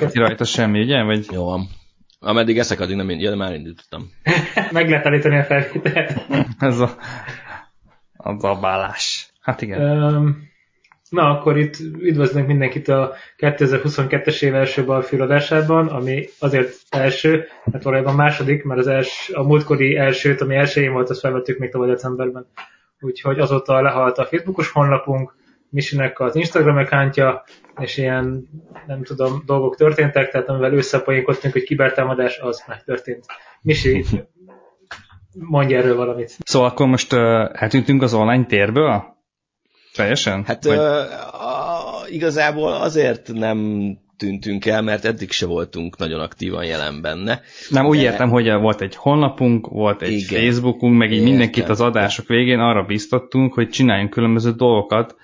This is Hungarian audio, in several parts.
jött ki rajta semmi, ugye? Vagy... Jó van. Ameddig eszek, addig nem ja, de már indítottam. Meg lehet állítani a felvételt. Ez a, a zabálás. Hát igen. Um, na, akkor itt üdvözlünk mindenkit a 2022-es év első balfűradásában, ami azért első, hát valójában második, mert az els, a múltkori elsőt, ami elsőjén volt, azt felvettük még tavaly decemberben. Úgyhogy azóta lehalt a Facebookos honlapunk, Misinek az Instagram accountja, és ilyen, nem tudom, dolgok történtek, tehát amivel összepoénkodtunk, hogy kibertámadás, az megtörtént. Misi, mondj erről valamit. Szóval akkor most uh, eltűntünk az online térből? Teljesen? Hát Vagy... uh, a, igazából azért nem tűntünk el, mert eddig se voltunk nagyon aktívan jelen benne. Nem, úgy de... értem, hogy volt egy honlapunk, volt egy Igen. Facebookunk, meg így Értem. mindenkit az adások végén arra biztattunk, hogy csináljunk különböző dolgokat,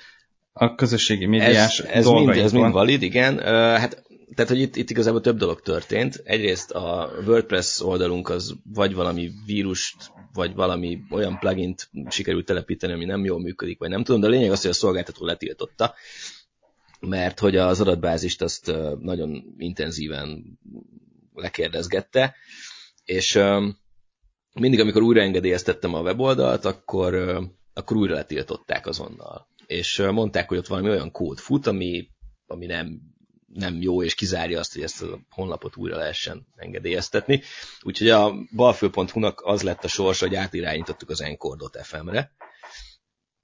a közösségi médiás ez, ez mind, ez mind valid, igen. Uh, hát tehát, hogy itt, itt igazából több dolog történt. Egyrészt a WordPress oldalunk az vagy valami vírust, vagy valami olyan plugint sikerült telepíteni, ami nem jól működik, vagy nem tudom, de a lényeg az, hogy a szolgáltató letiltotta, mert hogy az adatbázist azt nagyon intenzíven lekérdezgette, és mindig, amikor újra engedélyeztettem a weboldalt, akkor, akkor újra letiltották azonnal és mondták, hogy ott valami olyan kód fut, ami, ami nem, nem jó, és kizárja azt, hogy ezt a honlapot újra lehessen engedélyeztetni. Úgyhogy a balfő.hu-nak az lett a sorsa, hogy átirányítottuk az Encore.fm-re.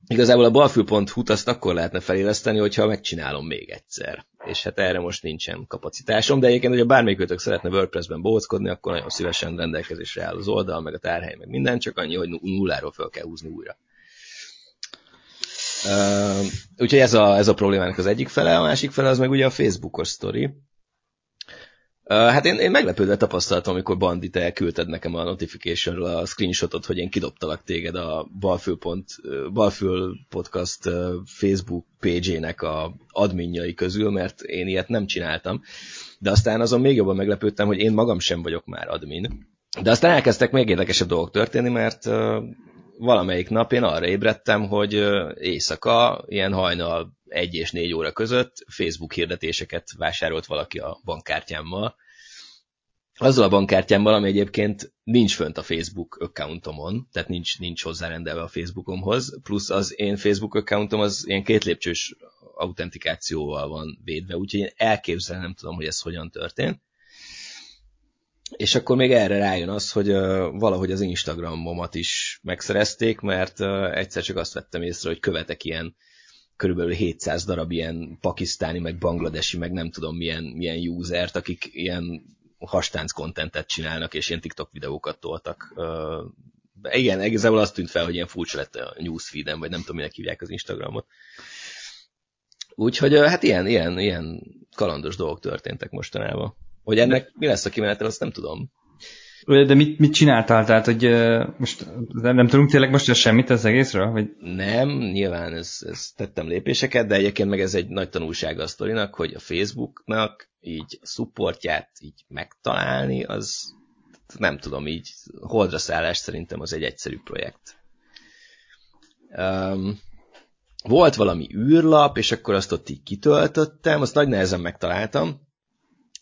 Igazából a balfő.hu-t azt akkor lehetne feléleszteni, hogyha megcsinálom még egyszer. És hát erre most nincsen kapacitásom, de egyébként, hogyha bármelyikőtök szeretne WordPress-ben bóckodni, akkor nagyon szívesen rendelkezésre áll az oldal, meg a tárhely, meg minden, csak annyi, hogy nulláról fel kell húzni újra. Uh, úgyhogy ez a, ez a problémának az egyik fele, a másik fele az meg ugye a Facebookos sztori. Uh, hát én, én meglepődve tapasztaltam, amikor Bandit elküldted nekem a notificationről a screenshotot, hogy én kidobtalak téged a Balfül, pont, Balfül Podcast Facebook page-ének a adminjai közül, mert én ilyet nem csináltam. De aztán azon még jobban meglepődtem, hogy én magam sem vagyok már admin. De aztán elkezdtek még érdekesebb dolgok történni, mert valamelyik nap én arra ébredtem, hogy éjszaka, ilyen hajnal egy és négy óra között Facebook hirdetéseket vásárolt valaki a bankkártyámmal. Azzal a bankkártyámmal, ami egyébként nincs fönt a Facebook accountomon, tehát nincs, nincs hozzárendelve a Facebookomhoz, plusz az én Facebook accountom az ilyen két lépcsős autentikációval van védve, úgyhogy én elképzelni nem tudom, hogy ez hogyan történt. És akkor még erre rájön az, hogy valahogy az Instagramomat is megszerezték, mert egyszer csak azt vettem észre, hogy követek ilyen körülbelül 700 darab ilyen pakisztáni, meg bangladesi, meg nem tudom milyen, milyen usert, akik ilyen hastánc kontentet csinálnak, és ilyen TikTok videókat toltak. Uh, igen, igazából azt tűnt fel, hogy ilyen furcsa lett a newsfeed vagy nem tudom, minek hívják az Instagramot. Úgyhogy hát ilyen, ilyen, ilyen kalandos dolgok történtek mostanában. Hogy ennek mi lesz a kimenetel, azt nem tudom. De mit, mit csináltál? Tehát, hogy uh, most nem, nem tudunk tényleg most semmit az egészről? Vagy? Nem, nyilván ez, ez tettem lépéseket, de egyébként meg ez egy nagy tanulsága a sztorinak, hogy a Facebooknak így a supportját így megtalálni, az nem tudom, így holdra szállás szerintem az egy egyszerű projekt. Um, volt valami űrlap, és akkor azt ott így kitöltöttem, azt nagy nehezen megtaláltam,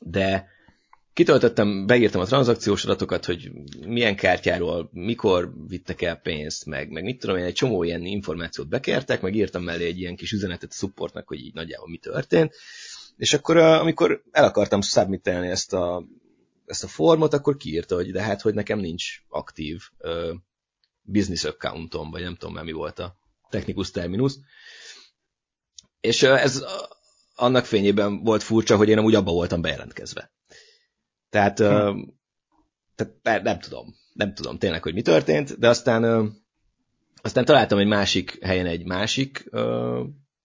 de kitöltöttem, beírtam a tranzakciós adatokat, hogy milyen kártyáról, mikor vittek el pénzt, meg, meg mit tudom én, egy csomó ilyen információt bekértek, meg írtam mellé egy ilyen kis üzenetet a supportnak, hogy így nagyjából mi történt, és akkor amikor el akartam submitelni ezt a, ezt a formot, akkor kiírta, hogy de hát, hogy nekem nincs aktív uh, business accountom, vagy nem tudom már mi volt a technikus terminus. És ez annak fényében volt furcsa, hogy én amúgy abba voltam bejelentkezve. Tehát, hm. tehát nem tudom, nem tudom tényleg, hogy mi történt, de aztán, aztán találtam egy másik helyen egy másik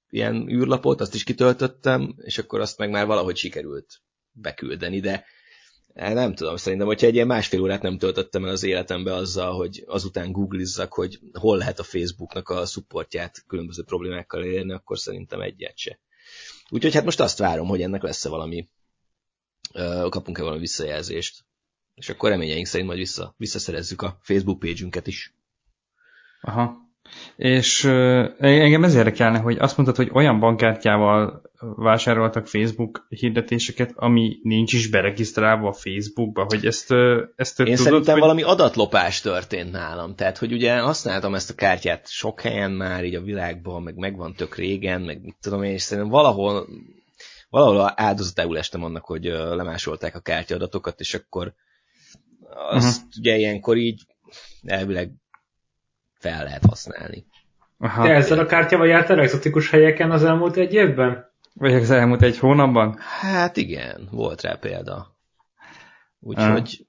ilyen űrlapot, azt is kitöltöttem, és akkor azt meg már valahogy sikerült beküldeni, de nem tudom, szerintem, hogyha egy ilyen másfél órát nem töltöttem el az életembe azzal, hogy azután googlizzak, hogy hol lehet a Facebooknak a supportját különböző problémákkal érni, akkor szerintem egyet se. Úgyhogy hát most azt várom, hogy ennek lesz-e valami, kapunk-e valami visszajelzést. És akkor reményeink szerint majd vissza, visszaszerezzük a Facebook page is. Aha. És engem ez érdekelne, hogy azt mondtad, hogy olyan bankkártyával vásároltak Facebook hirdetéseket, ami nincs is beregisztrálva a Facebookba, hogy ezt, ezt Én tudod, szerintem hogy... valami adatlopás történt nálam, tehát hogy ugye használtam ezt a kártyát sok helyen már így a világban, meg megvan tök régen, meg mit tudom én, és szerintem valahol valahol áldozatául estem annak, hogy lemásolták a kártyaadatokat, és akkor azt uh-huh. ugye ilyenkor így elvileg fel lehet használni. Aha. Te ezzel a kártyával jártál exotikus helyeken az elmúlt egy évben? Vagy az elmúlt egy hónapban? Hát igen, volt rá példa. Úgyhogy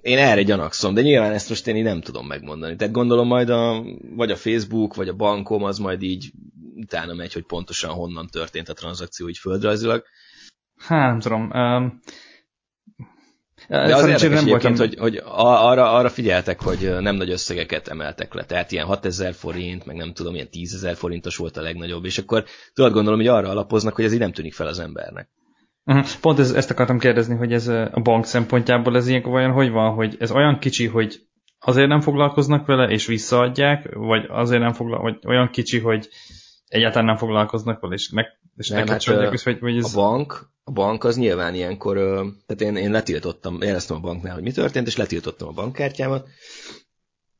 én erre gyanakszom, de nyilván ezt most én így nem tudom megmondani. Tehát gondolom majd a, vagy a Facebook, vagy a bankom az majd így utána megy, hogy pontosan honnan történt a tranzakció így földrajzilag. Hát nem tudom. Um, de az érdekes nem voltam... hogy, hogy arra, arra figyeltek, hogy nem nagy összegeket emeltek le. Tehát ilyen 6000 forint, meg nem tudom, ilyen 10.000 forintos volt a legnagyobb, és akkor tudod gondolom, hogy arra alapoznak, hogy ez így nem tűnik fel az embernek. Uh-huh. Pont ez, ezt akartam kérdezni, hogy ez a bank szempontjából ez ilyenkor olyan, hogy van, hogy ez olyan kicsi, hogy azért nem foglalkoznak vele, és visszaadják, vagy azért nem foglalkoznak, vagy olyan kicsi, hogy egyáltalán nem foglalkoznak vele, és, meg, és nem, hát, is, hogy, hogy ez... A bank, a bank az nyilván ilyenkor, tehát én, én letiltottam, jeleztem a banknál, hogy mi történt, és letiltottam a bankkártyámat,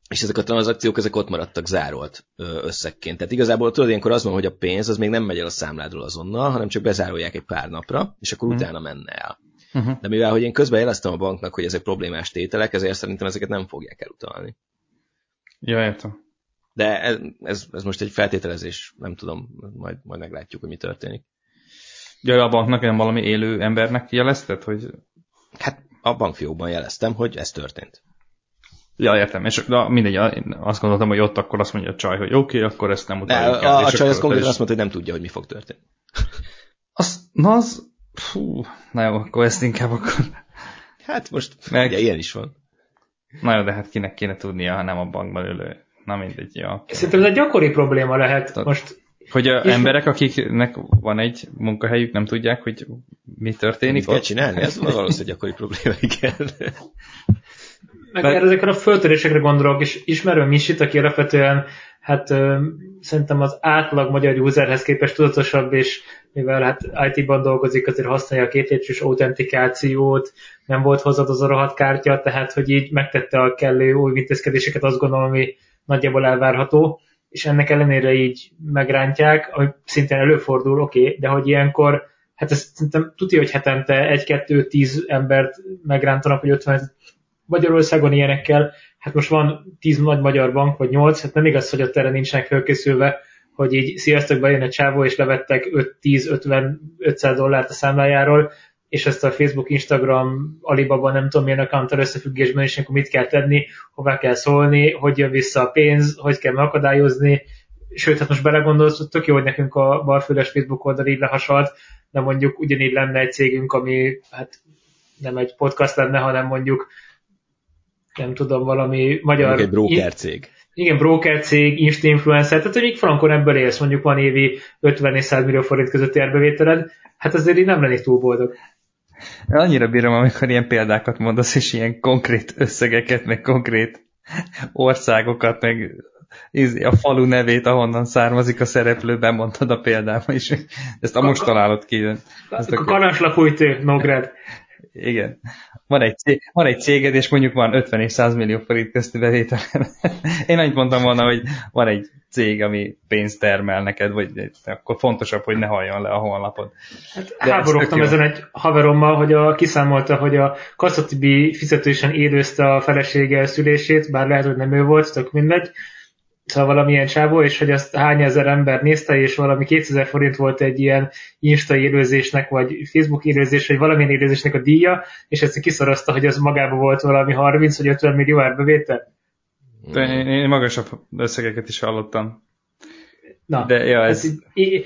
és ezek a tranzakciók, ezek ott maradtak zárolt összegként. Tehát igazából tudod, ilyenkor az van, hogy a pénz az még nem megy el a számládról azonnal, hanem csak bezárolják egy pár napra, és akkor uh-huh. utána menne el. Uh-huh. De mivel, hogy én közben jeleztem a banknak, hogy ezek problémás tételek, ezért szerintem ezeket nem fogják elutalni. Ja, értem. De ez, ez, ez most egy feltételezés, nem tudom, majd, majd meglátjuk, hogy mi történik. Ja, a banknak nem valami élő embernek jelezted, hogy... Hát a bankfiókban jeleztem, hogy ez történt. Ja, értem, és de mindegy, azt gondoltam, hogy ott akkor azt mondja a csaj, hogy oké, okay, akkor ezt nem utaljuk el. A, a csaj az konkrétan azt mondta, hogy nem tudja, hogy mi fog történni. Az, na az, fú, na jó, akkor ezt inkább akkor... Hát most, Meg... ugye ilyen is van. Na jó, de hát kinek kéne tudnia, ha nem a bankban ülő na mindegy, ja. Szerintem ez egy gyakori probléma lehet. Tehát, Most hogy a emberek, akiknek van egy munkahelyük, nem tudják, hogy mi történik. Mit kell csinálni? Ez valószínűleg gyakori probléma, igen. Meg Mert... ezekre a föltörésekre gondolok, és ismerem Misit, aki alapvetően hát ö, szerintem az átlag magyar userhez képest tudatosabb, és mivel hát IT-ban dolgozik, azért használja a kétlépcsős autentikációt, nem volt hozzád az a rohadt kártya, tehát hogy így megtette a kellő új intézkedéseket, azt gondolom, ami nagyjából elvárható, és ennek ellenére így megrántják, ami szintén előfordul, oké, okay, de hogy ilyenkor, hát ezt szerintem tudja, hogy hetente egy-kettő-tíz embert megrántanak, hogy 50 Magyarországon ilyenekkel, hát most van 10 nagy magyar bank, vagy 8, hát nem igaz, hogy ott erre nincsenek felkészülve, hogy így sziasztok, bejön egy csávó, és levettek 5-10-50-500 dollárt a számlájáról, és ezt a Facebook, Instagram, Alibaba, nem tudom milyen accounttal összefüggésben is, akkor mit kell tenni, hová kell szólni, hogy jön vissza a pénz, hogy kell megakadályozni, sőt, hát most belegondolsz, hogy tök jó, hogy nekünk a barfőles Facebook oldal így lehasalt, de mondjuk ugyanígy lenne egy cégünk, ami hát nem egy podcast lenne, hanem mondjuk nem tudom, valami magyar... Mondjuk egy broker cég. Igen, broker cég, insta influencer, tehát hogy még frankon ebből élsz, mondjuk van évi 50 és 100 millió forint közötti árbevételed, hát azért így nem lennék túl boldog. Annyira bírom, amikor ilyen példákat mondasz, és ilyen konkrét összegeket, meg konkrét országokat, meg a falu nevét, ahonnan származik a szereplő, bemondtad a példában is. Ezt a most találod ki. Ezt a Karanslapújtő, Nograd. Igen. Van egy, cég, van egy céged, és mondjuk van 50 és 100 millió forint közti bevétel. Én annyit mondtam volna, hogy van egy cég, ami pénzt termel neked, vagy akkor fontosabb, hogy ne halljon le a honlapod. Hát háborogtam ezen egy haverommal, hogy a, kiszámolta, hogy a Kasszatibi fizetősen érőzte a felesége szülését, bár lehet, hogy nem ő volt, tök mindegy, szóval valamilyen csávó, és hogy azt hány ezer ember nézte, és valami 2000 forint volt egy ilyen Insta élőzésnek, vagy Facebook élőzés, vagy valamilyen élőzésnek a díja, és ezt kiszorozta, hogy az magában volt valami 30 vagy 50 millió árbevétel. Én, én magasabb összegeket is hallottam. Na, De, ja, ez...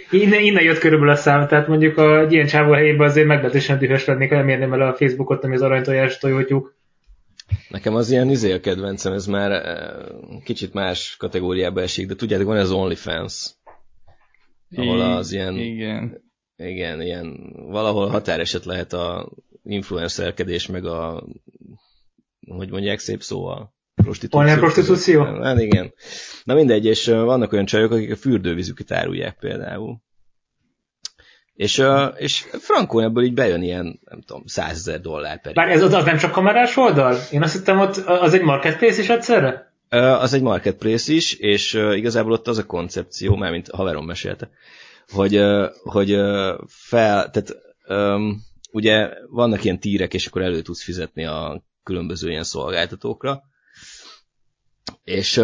innen, innen jött körülbelül a szám, tehát mondjuk a ilyen csávó helyében azért meglehetősen dühös lennék, ha nem érném el a Facebookot, ami az aranytojás tojótyúk. Nekem az ilyen izé a kedvencem, ez már eh, kicsit más kategóriába esik, de tudjátok, van ez OnlyFans, ahol az ilyen, igen. igen, ilyen valahol határeset lehet a influencerkedés, meg a, hogy mondják szép szóval, prostitúció. Online prostitúció? Hát igen. Na mindegy, és vannak olyan csajok, akik a fürdővizüket árulják például. És, és Frankon ebből így bejön ilyen, nem tudom, százezer dollár per Bár ez az, az nem csak kamerás oldal? Én azt hittem, ott az egy marketplace is egyszerre? Az egy marketplace is, és igazából ott az a koncepció, már mint haverom mesélte, hogy, hogy fel, tehát ugye vannak ilyen tírek, és akkor elő tudsz fizetni a különböző ilyen szolgáltatókra, és,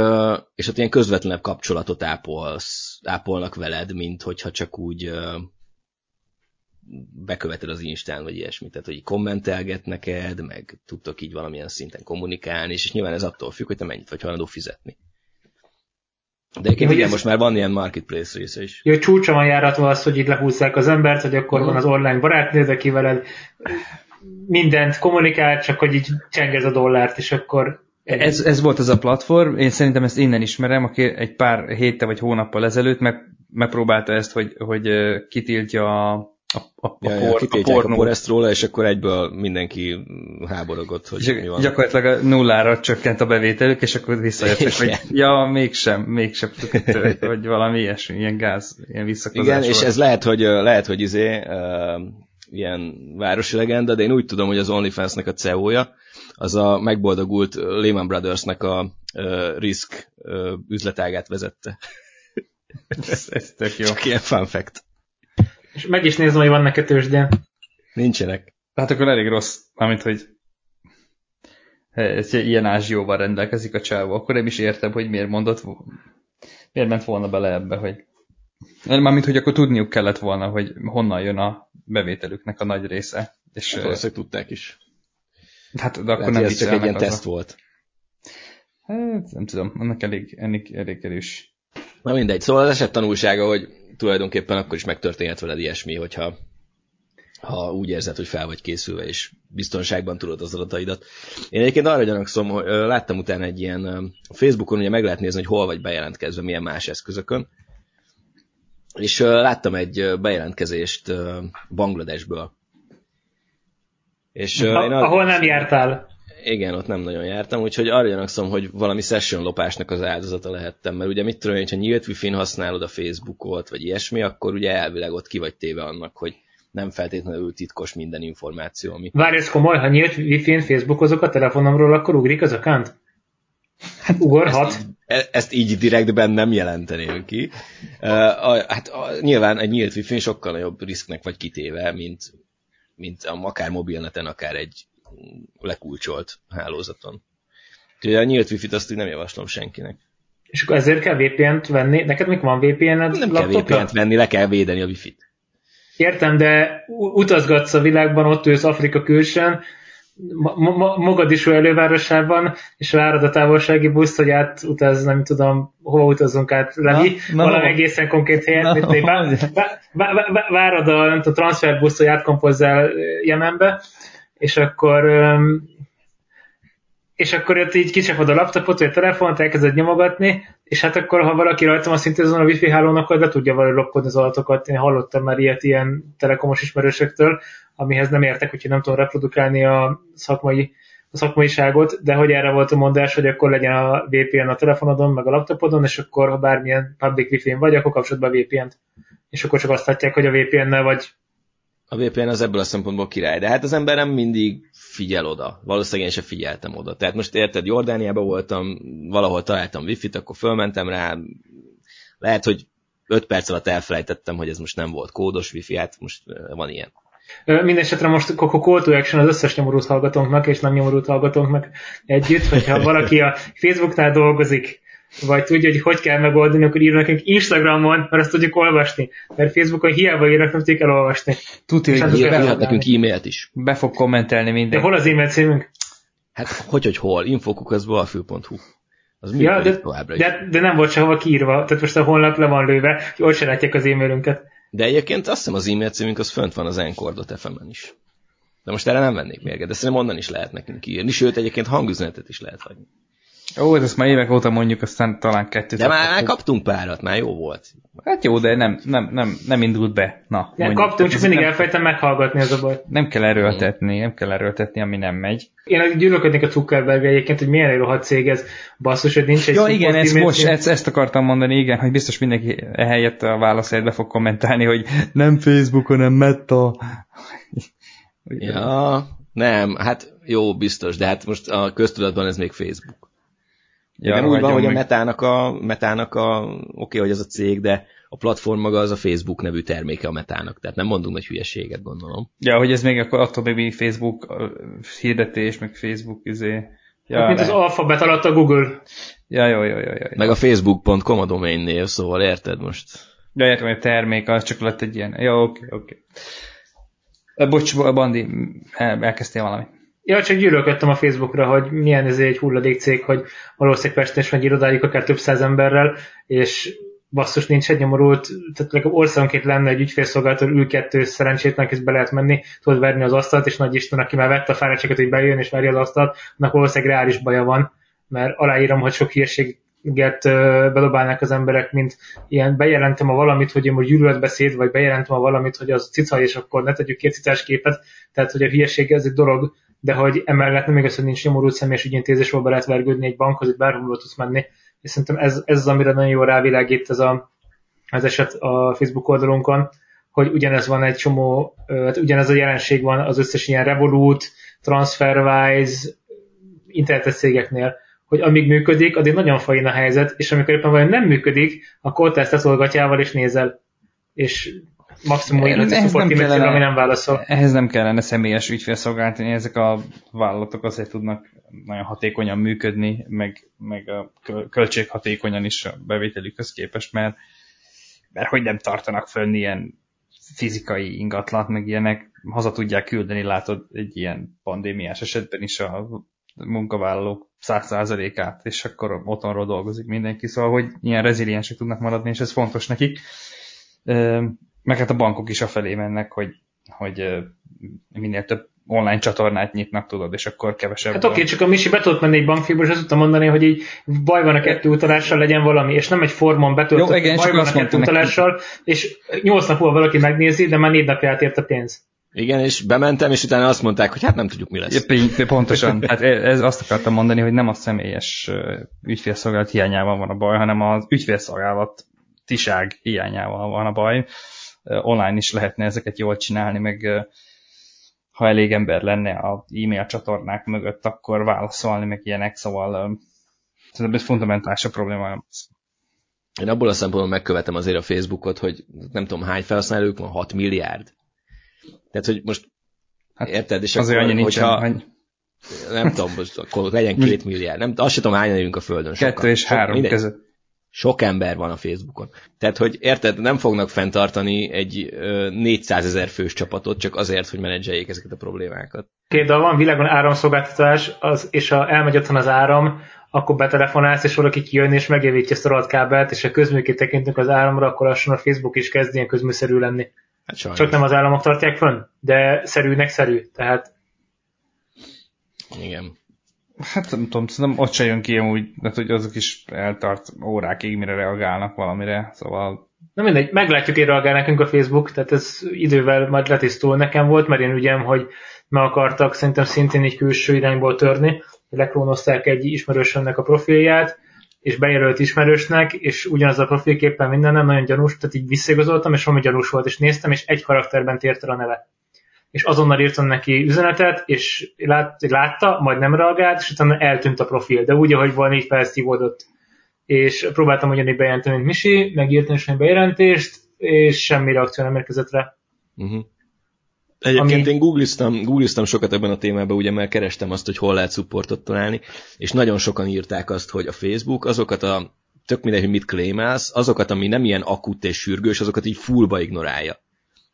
és ott ilyen közvetlenebb kapcsolatot ápolsz, ápolnak veled, mint hogyha csak úgy beköveted az Instán, vagy ilyesmit, tehát hogy kommentelget neked, meg tudtok így valamilyen szinten kommunikálni, és, és nyilván ez attól függ, hogy te mennyit vagy hajlandó fizetni. De egyébként igen, ez... most már van ilyen marketplace része is. Jó, csúcsa van járatva az, hogy itt lehúzzák az embert, hogy akkor van az online barátnőd, aki veled mindent kommunikál, csak hogy így csengez a dollárt, és akkor ez, ez volt az a platform, én szerintem ezt innen ismerem, aki egy pár héttel vagy hónappal ezelőtt meg, megpróbálta ezt, hogy, hogy kitiltja a a, a, ja, a, por, ja, a pornó. ezt róla, és akkor egyből mindenki háborogott, hogy és mi van. Gyakorlatilag a nullára csökkent a bevételük, és akkor visszajöttek, hogy ja, mégsem, mégsem, hogy valami ilyesmi, ilyen gáz, ilyen visszakozás Igen, volt. és ez lehet, hogy, lehet, hogy izé, uh, ilyen városi legenda, de én úgy tudom, hogy az OnlyFans-nek a CEO-ja, az a megboldogult Lehman Brothers-nek a uh, risk uh, üzletágát vezette. ez, ez tök jó. Csak ilyen fun fact. És meg is nézem, hogy vannak-e tőzsdén. Nincsenek. Hát akkor elég rossz, mármint, hogy ilyen ázsióval rendelkezik a csávó, akkor nem is értem, hogy miért mondott, miért ment volna bele ebbe, hogy mármint, hogy akkor tudniuk kellett volna, hogy honnan jön a bevételüknek a nagy része. És, hát valószínűleg tudták is. Hát, de akkor Lehet, nem ez csak egy ilyen teszt volt. Hát, nem tudom, annak elég, elég, elég erős. Na mindegy, szóval az eset tanulsága, hogy tulajdonképpen akkor is megtörténhet veled ilyesmi, hogyha ha úgy érzed, hogy fel vagy készülve, és biztonságban tudod az adataidat. Én egyébként arra gyanakszom, hogy láttam utána egy ilyen Facebookon, ugye meg lehet nézni, hogy hol vagy bejelentkezve, milyen más eszközökön, és láttam egy bejelentkezést Bangladesből. És, ha, én arra, ahol nem jártál. Igen, ott nem nagyon jártam, úgyhogy arra gyanakszom, hogy valami session lopásnak az áldozata lehettem, mert ugye mit tudom, hogyha nyílt wifi-n használod a Facebookot, vagy ilyesmi, akkor ugye elvileg ott ki vagy téve annak, hogy nem feltétlenül titkos minden információ, ami... Várj, ez komoly, ha nyílt wifi-n Facebookozok a telefonomról, akkor ugrik az account? Hát ugorhat. Ezt, e- ezt így direktben nem jelenteném ki. Uh, a, hát a, nyilván egy nyílt wifi sokkal nagyobb risknek vagy kitéve, mint, mint a, akár mobilneten, akár egy lekulcsolt hálózaton. Úgyhogy a nyílt wifi-t azt nem javaslom senkinek. És akkor ezért kell VPN-t venni? Neked még van VPN-ed Nem kell VPN-t venni, le kell védeni a wifi-t. Értem, de utazgatsz a világban, ott ülsz Afrika külsőn, Mogadisú elővárosában, és várod a távolsági buszt, hogy átutaz, nem tudom, hova utazunk át, Levi, valami egészen konkrét helyet, mint vá, vá, vá, várod a, nem tudom, transferbuszt, hogy átkompozzál Jemenbe, és akkor és akkor ott így kicsapod a laptopot, vagy a telefont, elkezded nyomogatni, és hát akkor, ha valaki rajta van szintén azon a wifi hálón, akkor le tudja valahogy lopkodni az adatokat. Én hallottam már ilyet ilyen telekomos ismerősöktől, amihez nem értek, úgyhogy nem tudom reprodukálni a szakmai a szakmaiságot, de hogy erre volt a mondás, hogy akkor legyen a VPN a telefonodon, meg a laptopodon, és akkor ha bármilyen public wifi-n vagy, akkor kapcsolod be a VPN-t. És akkor csak azt látják, hogy a VPN-nel vagy a VPN az ebből a szempontból király, de hát az ember nem mindig figyel oda. Valószínűleg én sem figyeltem oda. Tehát most érted, Jordániában voltam, valahol találtam wifi-t, akkor fölmentem rá, lehet, hogy 5 perc alatt elfelejtettem, hogy ez most nem volt kódos wifi, hát most van ilyen. Mindenesetre most call to action az összes nyomorult hallgatónknak, és nem nyomorult hallgatónknak együtt, hogyha valaki a Facebooknál dolgozik, vagy tudja, hogy hogy kell megoldani, akkor írnak nekünk Instagramon, mert azt tudjuk olvasni. Mert Facebookon hiába írnak, nem tudjuk elolvasni. Tudja, hogy írhat nekünk e-mailt is. Be fog kommentelni minden. De hol az e-mail címünk? Hát hogy, hogy hol? infokukaszbalfül.hu az ja, de, de, de, nem volt sehova kiírva, tehát most a honlap le van lőve, hogy ott se látják az e-mailünket. De egyébként azt hiszem az e-mail címünk az fönt van az Encore.fm-en is. De most erre nem vennék mérget, de szerintem onnan is lehet nekünk írni, sőt egyébként hangüzenetet is lehet hagyni. Ó, ezt már évek óta mondjuk, aztán talán kettőt. De már, már kaptunk párat, már jó volt. Hát jó, de nem, nem, nem, nem indult be. Na, Ja, kaptunk, csak Ez mindig nem, elfejtem meghallgatni ez a baj. nem kell erőltetni, nem kell erőltetni, ami nem megy. Én gyűlölködnék a Zuckerberg egyébként, hogy milyen rohadt cég ez, basszus, hogy nincs egy Ja, igen, ezt e-mail most, ezt, ezt akartam mondani, igen, hogy biztos mindenki ehelyett a válaszért be fog kommentálni, hogy nem Facebook, hanem Meta. Ja, nem, hát jó, biztos, de hát most a köztudatban ez még Facebook. Ja, Igen, úgy van, hogy a metának a, metának a oké, okay, hogy ez a cég, de a platform maga az a Facebook nevű terméke a metának, tehát nem mondunk nagy hülyeséget, gondolom. Ja, hogy ez még akkor attól még mindig Facebook hirdetés, meg Facebook izé. Ja, Mint az alfabet alatt a Google. ja, jó, jó, jó, jó. Meg a facebook.com a domain név, szóval érted most? Ja, értem, hogy a termék, az csak lett egy ilyen. Jó, oké, oké. Ö, Bocs, Bandi, el, elkezdtél valamit. Ja, csak gyűlölködtem a Facebookra, hogy milyen ez egy hulladék cég, hogy valószínűleg Pesten is van egy irodájuk akár több száz emberrel, és basszus nincs egy nyomorult, tehát legalább országonként lenne egy ügyfélszolgálatól ül kettő szerencsétlen, és be lehet menni, tudod verni az asztalt, és nagy Isten, aki már vette a fáradtságot, hogy bejön és verje az asztalt, annak valószínűleg reális baja van, mert aláírom, hogy sok ö, bedobálnak az emberek, mint ilyen bejelentem a valamit, hogy én most gyűlöletbeszéd, vagy bejelentem a valamit, hogy az cica, és akkor ne tegyük két cicás képet, tehát hogy a hírség ez egy dolog, de hogy emellett nem igaz, hogy nincs nyomorult személyes ügyintézésről be lehet vergődni egy bankhoz, hogy bárhol tudsz menni, és szerintem ez, ez az, amire nagyon jól rávilágít ez a, az eset a Facebook oldalunkon, hogy ugyanez van egy csomó, hát ugyanez a jelenség van az összes ilyen Revolut, TransferWise, internetes cégeknél, hogy amíg működik, addig nagyon fain a helyzet, és amikor éppen valami nem működik, akkor te ezt teszolgatjával és nézel, és maximum nem support e kellene- ami nem válaszol. Ehhez nem kellene személyes ügyfélszolgáltatni, ezek a vállalatok azért tudnak nagyon hatékonyan működni, meg, meg a köl- költséghatékonyan is a bevételükhöz képest, mert, mert hogy nem tartanak fönn ilyen fizikai ingatlant, meg ilyenek, haza tudják küldeni, látod, egy ilyen pandémiás esetben is a munkavállalók 100%-át, és akkor otthonról dolgozik mindenki, szóval, hogy ilyen reziliensek tudnak maradni, és ez fontos nekik. Meg hát a bankok is afelé mennek, hogy, hogy minél több online csatornát nyitnak, tudod, és akkor kevesebb. Hát oké, csak a Misi be tudott menni egy bankfiúba, és azt tudta mondani, hogy így baj van a kettő utalással, legyen valami, és nem egy formon betöltött, Jó, igen, baj van a kettő neki. utalással, és nyolc nap múlva valaki megnézi, de már négy napja átért a pénz. Igen, és bementem, és utána azt mondták, hogy hát nem tudjuk, mi lesz. Ja, Pontosan. Hát ez azt akartam mondani, hogy nem a személyes ügyfélszolgálat hiányával van a baj, hanem az ügyfélszolgálat tiság hiányával van a baj. Online is lehetne ezeket jól csinálni, meg ha elég ember lenne a e-mail csatornák mögött, akkor válaszolni, meg ilyenek, szóval szerintem ez fundamentális a probléma. Én abból a szempontból megkövetem azért a Facebookot, hogy nem tudom hány felhasználók van, 6 milliárd. Tehát, hogy most Hát érted, és Azért akkor, annyi nincsen, hogyha, hogy nem tudom, most akkor legyen két milliárd. Nem, azt sem tudom, hányan a Földön. Sokan. kettő és Sok- három mindegy. között. Sok ember van a Facebookon. Tehát, hogy érted, nem fognak fenntartani egy ö, 400 ezer fős csapatot csak azért, hogy menedzseljék ezeket a problémákat. Két de van világon áramszolgáltatás, az, és ha elmegy otthon az áram, akkor betelefonálsz, és valaki kijön és megjavítja ezt a rohadt kábelt, és ha közműként tekintünk az áramra, akkor lassan a Facebook is kezd ilyen közműszerű lenni. Hát sajnos. Csak nem az államok tartják fönn, de szerűnek szerű. Tehát Igen. Hát nem tudom, szerintem ott se jön ki amúgy, de hogy azok is eltart órákig, mire reagálnak valamire, szóval Na mindegy, meglátjuk, én reagál nekünk a Facebook, tehát ez idővel majd letisztul. Nekem volt, mert én ügyem, hogy meg akartak szerintem szintén egy külső irányból törni, hogy leklónozták egy ismerősömnek a profilját, és bejelölt ismerősnek, és ugyanaz a profilképpen minden nem nagyon gyanús, tehát így visszaigazoltam, és valami gyanús volt, és néztem, és egy karakterben tért el a neve. És azonnal írtam neki üzenetet, és lát, látta, majd nem reagált, és utána eltűnt a profil, de úgy, ahogy van, így felszívódott és próbáltam ugyanígy bejelenteni, mint Misi, megírtam is egy bejelentést, és semmi reakció nem érkezett rá. Uh-huh. Egyébként Ami- én googliztam, googliztam sokat ebben a témában, ugye, mert kerestem azt, hogy hol lehet supportot találni, és nagyon sokan írták azt, hogy a Facebook azokat a, tök mindegy, hogy mit claimálsz, azokat, ami nem ilyen akut és sürgős, azokat így fullba ignorálja.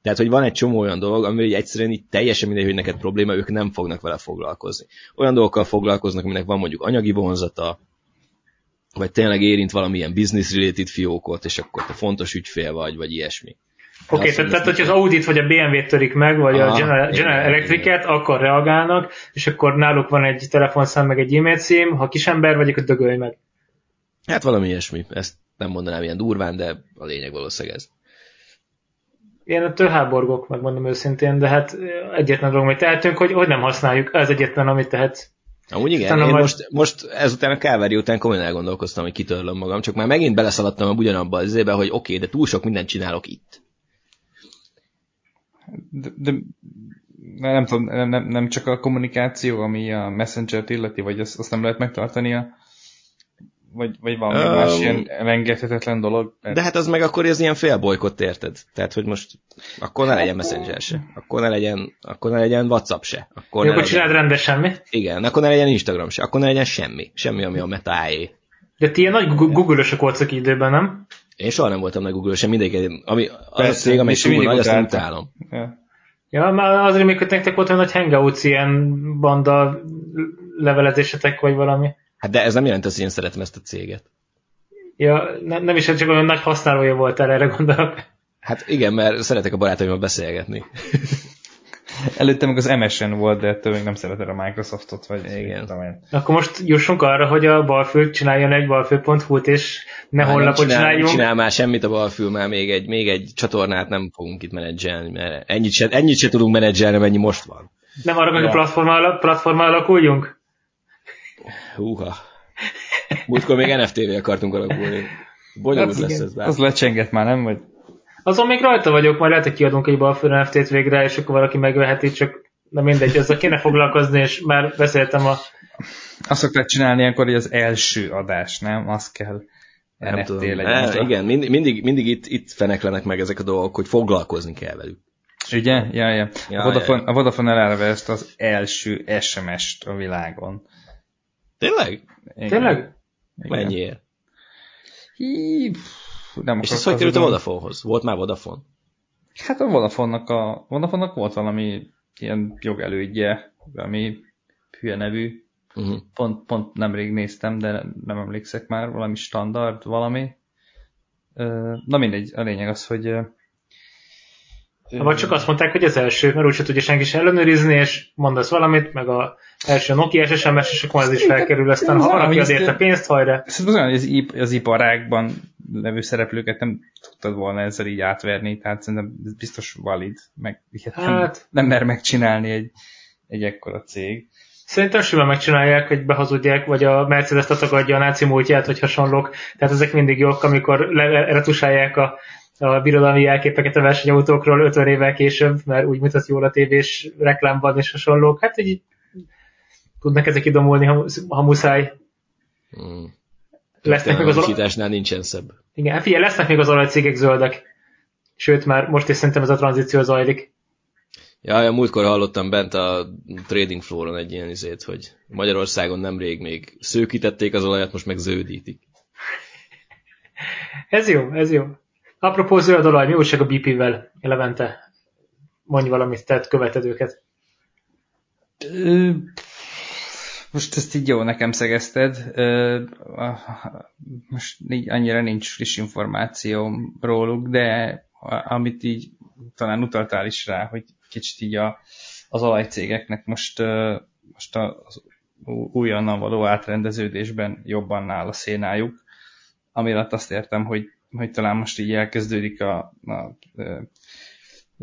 Tehát, hogy van egy csomó olyan dolog, ami így egyszerűen így teljesen mindegy, hogy neked probléma, ők nem fognak vele foglalkozni. Olyan dolgokkal foglalkoznak, aminek van mondjuk anyagi vonzata, vagy tényleg érint valamilyen business-related fiókot, és akkor te fontos ügyfél vagy, vagy ilyesmi. Oké, okay, tehát, tehát hogyha az Audit vagy a BMW-t törik meg, vagy Aha, a General, General Electric-et, akkor reagálnak, és akkor náluk van egy telefonszám, meg egy e-mail cím, ha kisember vagyok, akkor dögölj meg. Hát valami ilyesmi. Ezt nem mondanám ilyen durván, de a lényeg valószínűleg ez. Én ettől háborgok, megmondom őszintén, de hát egyetlen dolog, amit tehetünk, hogy, hogy nem használjuk. Ez egyetlen, amit tehet. Amúgy igen, én majd... most, most ezután a Calvary után komolyan elgondolkoztam, hogy kitörlöm magam, csak már megint beleszaladtam ugyanabba az ébe, hogy oké, okay, de túl sok mindent csinálok itt. De, de nem tudom, nem, nem, nem csak a kommunikáció, ami a Messenger-t illeti, vagy azt, azt nem lehet megtartani a vagy, vagy valami um, más ilyen elengedhetetlen dolog? Mert... De hát az meg akkor ez ilyen félbolykott, érted? Tehát, hogy most akkor ne legyen Messenger se, akkor ne legyen, akkor ne legyen WhatsApp se. Akkor, Jó, akkor csináld rendes semmi? Igen, akkor ne legyen Instagram se, akkor ne legyen semmi. Semmi, ami a meta De ti ilyen nagy Google-ösök voltak időben, nem? Én soha nem voltam nagy Google-ös, mindig, ami, az Persze, a cég, ami túl nagy, azt utálom. Ja. Ja, már azért, mikor nektek volt olyan nagy hangouts, ilyen banda levelezésetek, vagy valami. Hát de ez nem jelenti, hogy én szeretem ezt a céget. Ja, ne, nem is csak olyan nagy használója volt erre gondolok. Hát igen, mert szeretek a barátaimmal beszélgetni. Előtte meg az MSN volt, de ettől még nem szereted a Microsoftot, vagy igen. Akkor most jussunk arra, hogy a balfő csináljon egy balfő.hu-t, és ne már honlapot csinál, csináljunk. Nem csinál már semmit a balfő, már még egy, még egy csatornát nem fogunk itt menedzselni, mert ennyit se, ennyit se tudunk menedzselni, mennyi most van. Nem arra, hogy ja. a platformmal, platformmal alakuljunk? Húha. Múltkor még NFT-vé akartunk alakulni. Bonyolult hát, lesz ez bár. Az lecsengett már, nem? Vagy? Azon még rajta vagyok, majd lehet, hogy kiadunk egy balfőr NFT-t végre, és akkor valaki megveheti, csak na mindegy, azzal kéne foglalkozni, és már beszéltem a... Azt szokták csinálni akkor, hogy az első adás, nem? Az kell. Nem NFT tudom. Legyen e, igen, mindig, mindig, mindig itt, itt feneklenek meg ezek a dolgok, hogy foglalkozni kell velük. Ugye? Ja, ja. ja a, Vodafone, ja, ja. a Vodafone elelve ezt az első SMS-t a világon. Tényleg? Igen. Tényleg? Mennyiért? Hí, nem És ez hogy került a Vodafone-hoz? Volt már Vodafone? Hát a Vodafone-nak, a, Vodafone-nak volt valami ilyen jogelődje, ami hülye nevű. Uh-huh. Pont, pont nemrég néztem, de nem emlékszek már, valami standard, valami. Na mindegy, a lényeg az, hogy vagy csak azt mondták, hogy az első, mert úgyse tudja senki is ellenőrizni, és mondasz valamit, meg a első Nokia SMS, és akkor ez is felkerül, aztán ha valaki az érte pénzt, hajra. Szerintem az, az iparágban levő szereplőket nem tudtad volna ezzel így átverni, tehát szerintem ez biztos valid, meg hát, nem, nem mer megcsinálni egy, egy ekkora cég. Szerintem simán megcsinálják, hogy behazudják, vagy a Mercedes tagadja a náci múltját, vagy hasonlók. Tehát ezek mindig jók, amikor retusálják a a birodalmi jelképeket a versenyautókról 50 évvel később, mert úgy mutat jól a tévés reklámban és hasonlók. Hát így tudnak ezek idomulni, ha, ha muszáj. Hmm. Lesznek még az olaj... nincsen szebb. Igen, hát figyelj, lesznek még az olajcégek zöldek. Sőt, már most is szerintem ez a tranzíció zajlik. Ja, ja, múltkor hallottam bent a trading flooron egy ilyen izét, hogy Magyarországon nemrég még szőkítették az olajat, most meg zöldítik. ez jó, ez jó. Apropó zöld olaj, mi újság a BP-vel, Levente? Mondj valamit, tett követed őket. Most ezt így jó nekem szegezted. Most így annyira nincs friss információ róluk, de amit így talán utaltál is rá, hogy kicsit így a, az olajcégeknek most, most az újonnan való átrendeződésben jobban áll a szénájuk, amire azt értem, hogy hogy talán most így elkezdődik a, a, a,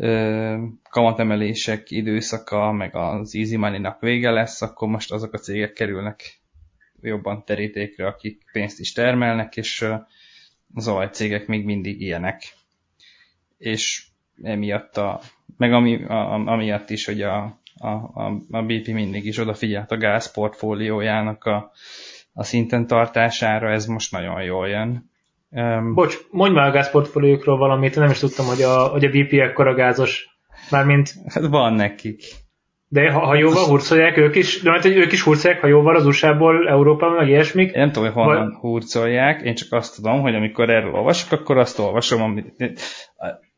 a kamatemelések időszaka, meg az easy money-nak vége lesz, akkor most azok a cégek kerülnek jobban terítékre, akik pénzt is termelnek, és az olajcégek még mindig ilyenek. És emiatt a, meg ami, a, amiatt is, hogy a, a, a BP mindig is odafigyelt a gáz portfóliójának a, a szinten tartására, ez most nagyon jól jön. Um, Bocs, mondj már a gázportfóliókról valamit, nem is tudtam, hogy a, hogy a BP ekkora gázos. Mármint... Hát van nekik. De ha, hajóval hurcolják ők is, de mert ők is hurcolják hajóval az USA-ból, Európában, meg ilyesmik. Én nem tudom, hogy honnan Vagy... hurcolják, én csak azt tudom, hogy amikor erről olvasok, akkor azt olvasom, amit...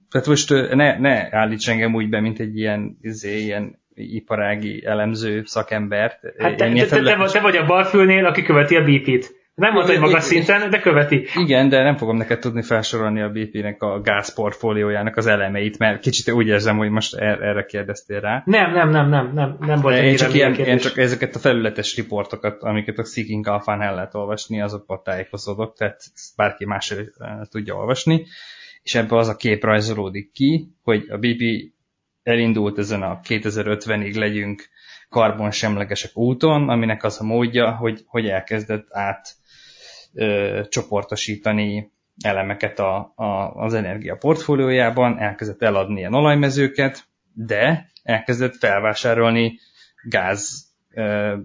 Tehát most ne, ne állíts engem úgy be, mint egy ilyen, izé, ilyen iparági elemző szakembert. Hát te, te, te, te, te vagy a balfülnél, aki követi a BP-t. Nem mondta, hogy magas szinten, de követi. Igen, de nem fogom neked tudni felsorolni a BP-nek a gázportfóliójának az elemeit, mert kicsit úgy érzem, hogy most er- erre kérdeztél rá. Nem, nem, nem, nem, nem, nem volt én csak, ilyen, én csak ezeket a felületes riportokat, amiket a Seeking Alpha-n el lehet olvasni, azokból tájékozódok, tehát bárki más tudja olvasni, és ebből az a kép rajzolódik ki, hogy a BP elindult ezen a 2050-ig legyünk karbonsemlegesek úton, aminek az a módja, hogy, hogy elkezdett át ö, csoportosítani elemeket a, a, az energia portfóliójában, elkezdett eladni ilyen olajmezőket, de elkezdett felvásárolni gáz ö,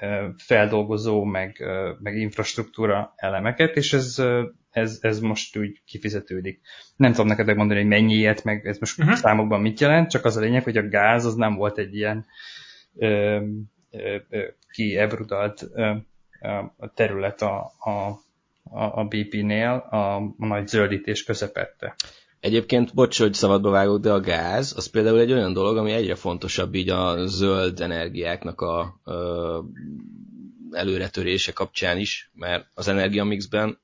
ö, feldolgozó, meg, ö, meg infrastruktúra elemeket, és ez, ez, ez most úgy kifizetődik. Nem tudom neked megmondani, hogy mennyi ilyet, meg ez most uh-huh. számokban mit jelent, csak az a lényeg, hogy a gáz az nem volt egy ilyen ö, ö, ö, kiebrudalt a terület a, a, a BP-nél a, a nagy zöldítés közepette. Egyébként, bocs, hogy szabadba vágok, de a gáz, az például egy olyan dolog, ami egyre fontosabb így a zöld energiáknak a, a előretörése kapcsán is, mert az energiamixben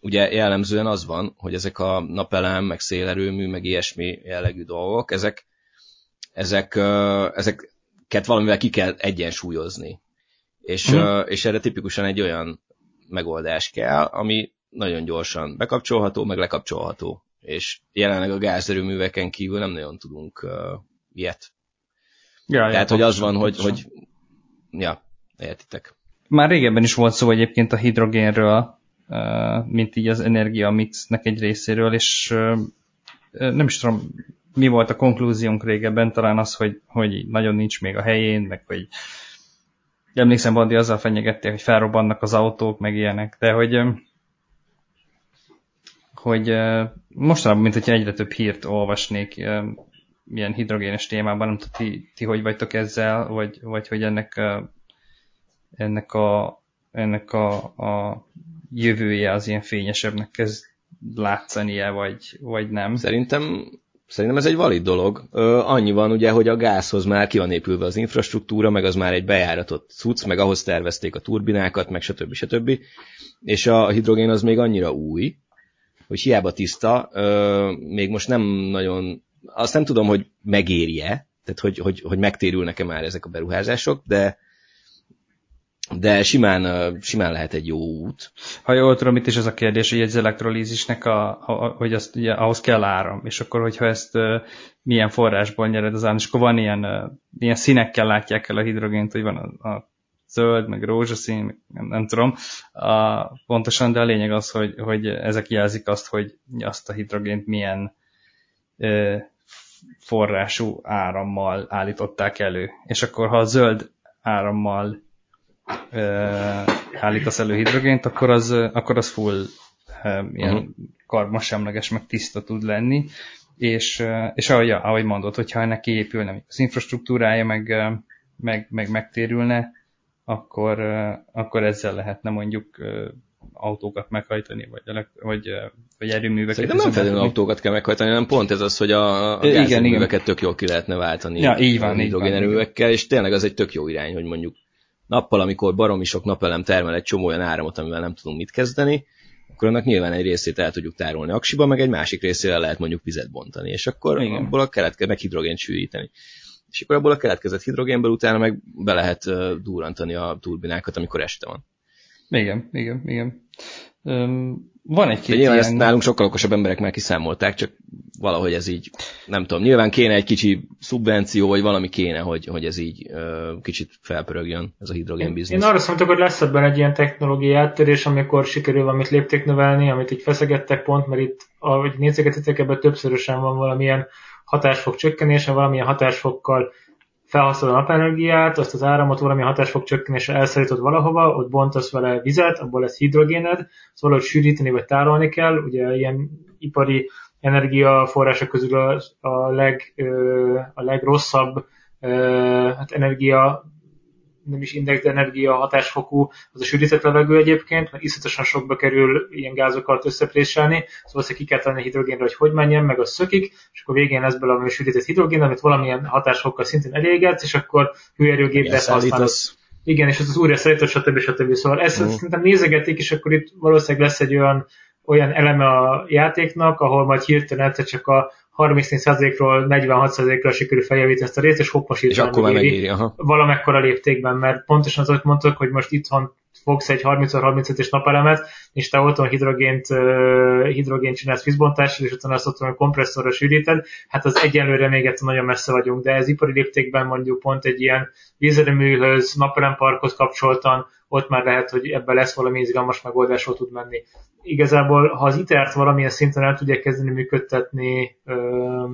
ugye jellemzően az van, hogy ezek a napelem, meg szélerőmű, meg ilyesmi jellegű dolgok, ezek, ezek, ezeket valamivel ki kell egyensúlyozni. És, uh-huh. és erre tipikusan egy olyan megoldás kell, ami nagyon gyorsan bekapcsolható, meg lekapcsolható. És jelenleg a gázerőműveken kívül nem nagyon tudunk uh, ilyet. Ja, Tehát, ja, hogy az van, hogy, hogy ja, értitek. Már régebben is volt szó egyébként a hidrogénről, mint így az energia mixnek egy részéről, és nem is tudom, mi volt a konklúziónk régebben, talán az, hogy, hogy nagyon nincs még a helyén, meg hogy emlékszem, Bandi azzal fenyegették, hogy felrobbannak az autók, meg ilyenek, de hogy hogy mostanában, mint hogyha egyre több hírt olvasnék ilyen hidrogénes témában, nem tudom, ti, ti hogy vagytok ezzel, vagy, vagy hogy ennek, ennek a, ennek a, a jövője az ilyen fényesebbnek kezd látszania, vagy, vagy nem. Szerintem Szerintem ez egy valid dolog. Ö, annyi van ugye, hogy a gázhoz már ki van épülve az infrastruktúra, meg az már egy bejáratott cucc, meg ahhoz tervezték a turbinákat, meg stb. stb. És a hidrogén az még annyira új, hogy hiába tiszta, ö, még most nem nagyon, azt nem tudom, hogy megérje, tehát hogy, hogy, hogy megtérülnek-e már ezek a beruházások, de de simán, simán lehet egy jó út. Ha jól tudom, itt is az a kérdés, hogy egy elektrolízisnek, a, a, hogy azt, ugye, ahhoz kell áram, és akkor, hogyha ezt uh, milyen forrásból nyered az áram, és akkor van ilyen, uh, ilyen színekkel látják el a hidrogént, hogy van a, a zöld, meg rózsaszín, nem, nem tudom a, pontosan, de a lényeg az, hogy, hogy ezek jelzik azt, hogy azt a hidrogént milyen uh, forrású árammal állították elő. És akkor, ha a zöld árammal állítasz elő hidrogént, akkor az, akkor az full ilyen uh-huh. karbonsemleges, meg tiszta tud lenni, és, és ahogy, ahogy mondod, hogyha ennek kiépülne az infrastruktúrája, meg, meg, meg megtérülne, akkor, akkor ezzel lehetne mondjuk autókat meghajtani, vagy, vagy, vagy erőműveket. Szerintem nem feltétlenül autókat kell meghajtani, hanem pont ez az, hogy a, a igen, igen. tök jól ki lehetne váltani ja, így van, hidrogénerőművekkel, és tényleg az egy tök jó irány, hogy mondjuk nappal, amikor baromi sok napelem termel egy csomó olyan áramot, amivel nem tudunk mit kezdeni, akkor annak nyilván egy részét el tudjuk tárolni aksiba, meg egy másik részére lehet mondjuk vizet bontani, és akkor Igen. abból a keletke, meg hidrogént sűríteni. És akkor abból a keletkezett hidrogénből utána meg be lehet durrantani a turbinákat, amikor este van. Igen, igen, igen. Van egy-két nyilván ilyen... ezt nálunk sokkal okosabb emberek már kiszámolták, csak valahogy ez így, nem tudom, nyilván kéne egy kicsi szubvenció, vagy valami kéne, hogy, hogy ez így uh, kicsit felpörögjön, ez a hidrogén biznisz. Én arra mondtam, hogy lesz ebben egy ilyen technológiai áttörés, amikor sikerül valamit lépték növelni, amit így feszegettek pont, mert itt, ahogy nézegetitek, ebben többszörösen van valamilyen hatásfok csökkenése, valamilyen hatásfokkal felhasználod a napenergiát, azt az áramot valami hatásfok csökkenésre elszállítod valahova, ott bontasz vele vizet, abból lesz hidrogéned, azt valahogy sűríteni vagy tárolni kell, ugye ilyen ipari energiaforrások közül a, a, leg, a legrosszabb hát energia nem is index, de energia hatásfokú, az a sűrített levegő egyébként, mert iszonyatosan sokba kerül ilyen gázokat összepréselni, szóval azt ki kell tenni hidrogénre, hogy hogy menjen, meg az szökik, és akkor végén lesz belőle a sűrített hidrogén, amit valamilyen hatásfokkal szintén elégetsz, és akkor hőerőgép lesz használod. Igen, és ez az újra szállított, stb. stb. Szóval ezt uh-huh. szerintem nézegetik, és akkor itt valószínűleg lesz egy olyan, olyan eleme a játéknak, ahol majd hirtelen egyszer csak a 34%-ról 46%-ra sikerül feljavítani ezt a részt, és hopposít. És akkor már megéri, aha. Valamekkora léptékben, mert pontosan az, amit mondtok, hogy most itthon fogsz egy 30-35-es napelemet, és te otthon hidrogént, hidrogént csinálsz vízbontással, és utána azt otthon kompresszorra sűríted, hát az egyenlőre még egyszer nagyon messze vagyunk, de ez ipari léptékben mondjuk pont egy ilyen vízerőműhöz, napelemparkhoz kapcsoltan, ott már lehet, hogy ebben lesz valami izgalmas megoldásról tud menni. Igazából, ha az ITER-t valamilyen szinten el tudják kezdeni működtetni ö,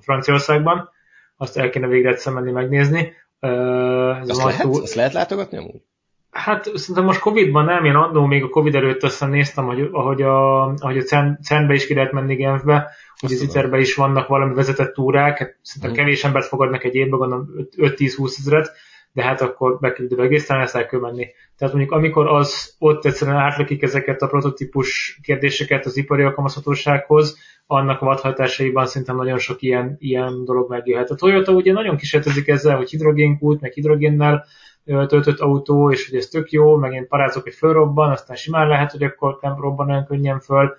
Franciaországban, azt el kéne végre egyszer menni megnézni. Ö, ez azt, lehet, túl... azt lehet látogatni amúgy? Hát szerintem most Covid-ban nem, én annó még a Covid előtt össze néztem, hogy, ahogy a, ahogy a CERN-be is ki lehet menni Genfbe, hogy az iter is vannak valami vezetett túrák, hát szerintem hmm. kevés embert fogadnak egy évben, gondolom 5-10-20 ezeret, de hát akkor beküldő egész talán ezt el kell menni. Tehát mondjuk amikor az ott egyszerűen átlakik ezeket a prototípus kérdéseket az ipari alkalmazhatósághoz, annak a vadhajtásaiban szerintem nagyon sok ilyen, ilyen dolog megjöhet. A Toyota ugye nagyon kísérletezik ezzel, hogy hidrogénkút, meg hidrogénnel töltött autó, és hogy ez tök jó, meg én parázok, hogy fölrobban, aztán simán lehet, hogy akkor nem robban olyan könnyen föl.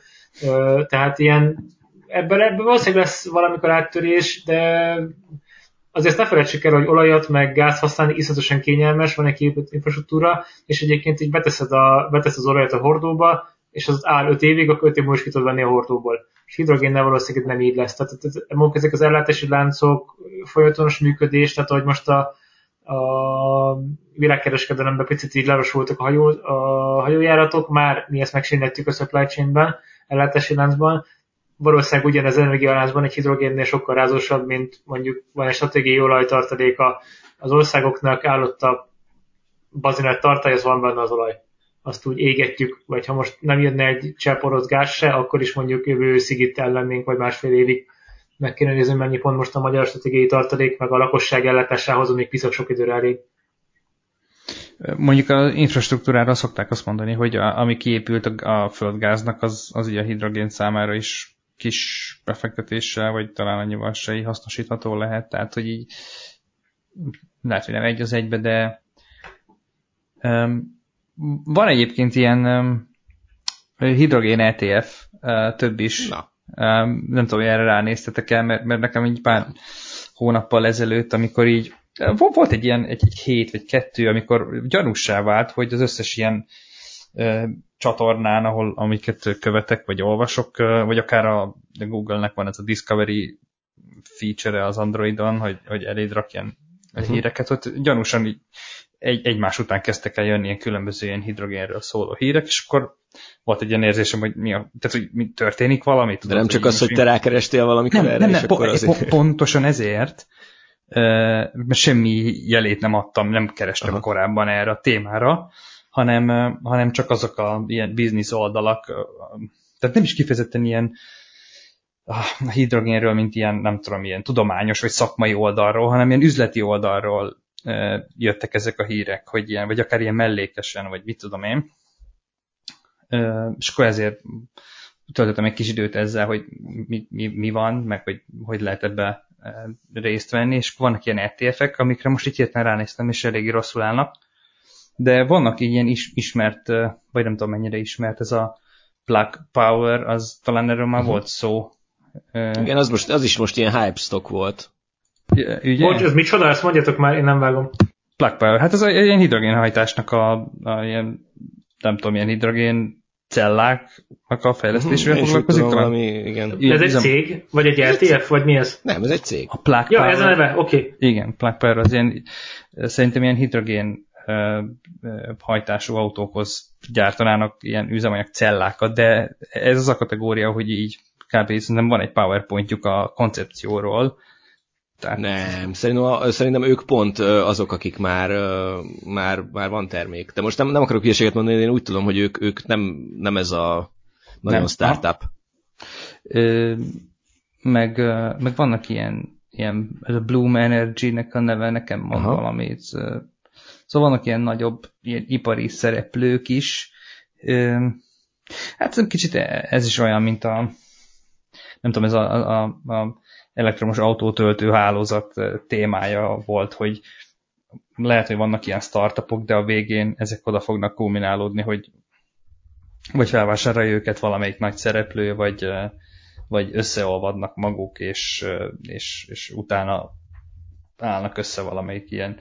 Tehát ilyen, ebből, ebből valószínűleg lesz valamikor áttörés, de azért ne felejtsük el, hogy olajat meg gáz használni iszonyatosan kényelmes, van egy képült infrastruktúra, és egyébként így beteszed, a, beteszed az olajat a hordóba, és az áll 5 évig, akkor 5 év múlva is ki tudod venni a hordóból. És hidrogénnel valószínűleg nem így lesz. Tehát ezek az ellátási láncok folyamatos működés, tehát hogy most a, a világkereskedelemben picit így lerosultak a, hajó, a hajójáratok, már mi ezt megsínlettük a supply chainben, ellátási láncban, valószínűleg ugyanez energialáncban egy hidrogénnél sokkal rázósabb, mint mondjuk van egy stratégiai olajtartaléka az országoknak, állott a bazinet tartály, az van benne az olaj. Azt úgy égetjük, vagy ha most nem jönne egy csepporosz gáz se, akkor is mondjuk jövő őszig itt ellennénk, vagy másfél évig meg kéne nézni, mennyi pont most a magyar stratégiai tartalék, meg a lakosság ellátásához, még piszak sok időre elég. Mondjuk az infrastruktúrára szokták azt mondani, hogy a, ami kiépült a, a földgáznak, az, az ugye a hidrogén számára is kis befektetéssel, vagy talán annyival se hasznosítható lehet, tehát hogy így lehet, hogy nem egy az egybe, de um, van egyébként ilyen um, hidrogén ETF, uh, több is, Na. Nem tudom, hogy erre ránéztetek el, mert, mert nekem egy pár hónappal ezelőtt, amikor így volt egy ilyen egy, egy hét vagy kettő, amikor gyanúsá vált, hogy az összes ilyen e, csatornán, ahol amiket követek, vagy olvasok, vagy akár a Google-nek van ez a Discovery feature az Androidon, hogy, hogy eléd rakjen uh-huh. híreket, ott gyanúsan így egy, egymás után kezdtek el jönni ilyen különböző ilyen hidrogénről szóló hírek, és akkor volt egy ilyen érzésem, hogy mi a, tehát, hogy mi történik valami. Tudod, De nem csak az, hogy te rákerestél valamikor nem, erre, nem, nem, és akkor azért... Pontosan ezért, mert semmi jelét nem adtam, nem kerestem Aha. korábban erre a témára, hanem, hanem csak azok a ilyen biznisz oldalak, tehát nem is kifejezetten ilyen a hidrogénről, mint ilyen, nem tudom, ilyen tudományos vagy szakmai oldalról, hanem ilyen üzleti oldalról jöttek ezek a hírek, hogy ilyen, vagy akár ilyen mellékesen, vagy mit tudom én. És akkor ezért töltöttem egy kis időt ezzel, hogy mi, mi, mi van, meg hogy hogy lehet ebbe részt venni, és vannak ilyen ETF-ek, amikre most itt hirtelen ránéztem, és eléggé rosszul állnak. De vannak ilyen is, ismert, vagy nem tudom mennyire ismert, ez a Plug Power, az talán erről már uh-huh. volt szó. Igen, az, most, az is most ilyen hype stock volt. Ugye? Bocs, ez micsoda? Ezt mondjátok már, én nem vágom. Plug Power. Hát ez a, ilyen hidrogénhajtásnak a, a ilyen, nem tudom, ilyen hidrogén celláknak a fejlesztésével hmm, foglalkozik talán? Valami, igen. ez egy cég? Vagy egy LTF? Vagy mi ez? Nem, ez egy cég. A Plug ja, Power. ez a neve, oké. Okay. Igen, Plug Power az ilyen, szerintem ilyen hidrogén hajtású autókhoz gyártanának ilyen üzemanyag cellákat, de ez az a kategória, hogy így kb. szerintem van egy powerpointjuk a koncepcióról, tehát... Nem, szerintem, szerintem ők pont azok, akik már, már, már van termék. De most nem, nem akarok hülyeséget mondani, én úgy tudom, hogy ők, ők nem, nem ez a nagyon nem. startup. Ö, meg, meg vannak ilyen, ilyen ez a Bloom Energy-nek a neve nekem mond Aha. valamit. Szóval vannak ilyen nagyobb ilyen ipari szereplők is. Hát kicsit ez is olyan, mint a nem tudom, ez a, a, a elektromos autótöltő hálózat témája volt, hogy lehet, hogy vannak ilyen startupok, de a végén ezek oda fognak kulminálódni, hogy vagy felvásárolja őket valamelyik nagy szereplő, vagy, vagy összeolvadnak maguk, és, és, és utána állnak össze valamelyik ilyen,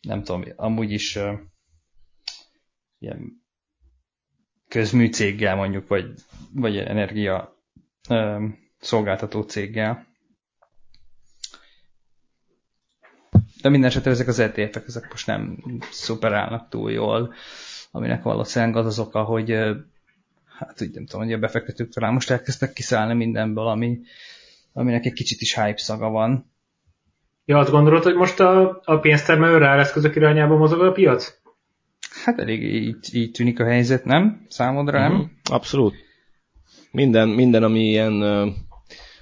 nem tudom, amúgy is ilyen közműcéggel mondjuk, vagy, vagy energia szolgáltató céggel. De minden esetre ezek az ETF-ek, ezek most nem szuperálnak túl jól, aminek valószínűleg az az oka, hogy hát úgy nem tudom, hogy a befektetők talán most elkezdtek kiszállni mindenből, ami, aminek egy kicsit is hype szaga van. Ja, azt gondolod, hogy most a, a pénztermelő eszközök irányába mozog a piac? Hát elég így, így tűnik a helyzet, nem? Számodra nem? Mm-hmm. Abszolút. Minden, minden, ami ilyen uh,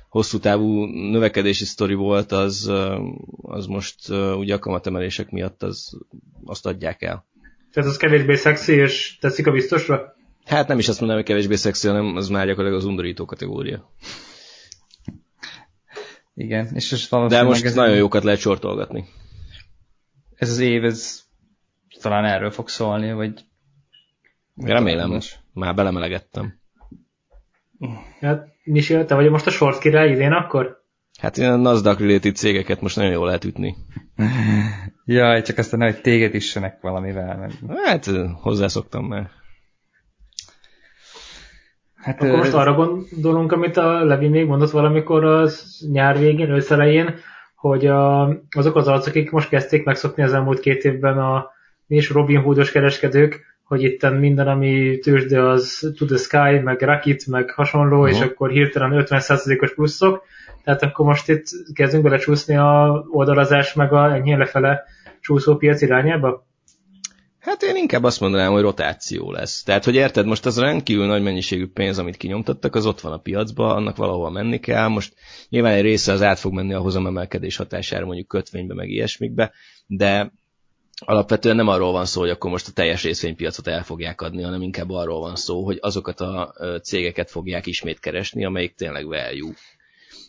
hosszú távú növekedési sztori volt, az, uh, az most uh, ugye a kamatemelések miatt az, azt adják el. Tehát az kevésbé szexi, és teszik a biztosra? Hát nem is azt mondom, hogy kevésbé szexi, hanem az már gyakorlatilag az undorító kategória. Igen, és ez De most ez nagyon jókat lehet sortolgatni. Ez az év, ez talán erről fog szólni, vagy... Remélem, most. már belemelegettem. Hát, Michel, te vagy most a short király idén akkor? Hát ilyen Nasdaq related cégeket most nagyon jól lehet ütni. Jaj, csak aztán hogy téged issenek valamivel. Hát hozzászoktam már. Hát, Akkor most arra gondolunk, amit a Levi még mondott valamikor az nyár végén, őszelején, hogy a, azok az arcok, akik most kezdték megszokni az elmúlt két évben a és Robin Hoodos kereskedők, hogy itt minden, ami tőzsde, az To the Sky, meg Rocket, meg hasonló, uh-huh. és akkor hirtelen 50%-os pluszok, tehát akkor most itt kezdünk belecsúszni a oldalazás, meg a ennyi lefele csúszó piac irányába? Hát én inkább azt mondanám, hogy rotáció lesz. Tehát, hogy érted, most az rendkívül nagy mennyiségű pénz, amit kinyomtattak, az ott van a piacba, annak valahol menni kell. Most nyilván egy része az át fog menni a hozamemelkedés hatására, mondjuk kötvénybe, meg ilyesmikbe, de alapvetően nem arról van szó, hogy akkor most a teljes részvénypiacot el fogják adni, hanem inkább arról van szó, hogy azokat a cégeket fogják ismét keresni, amelyik tényleg value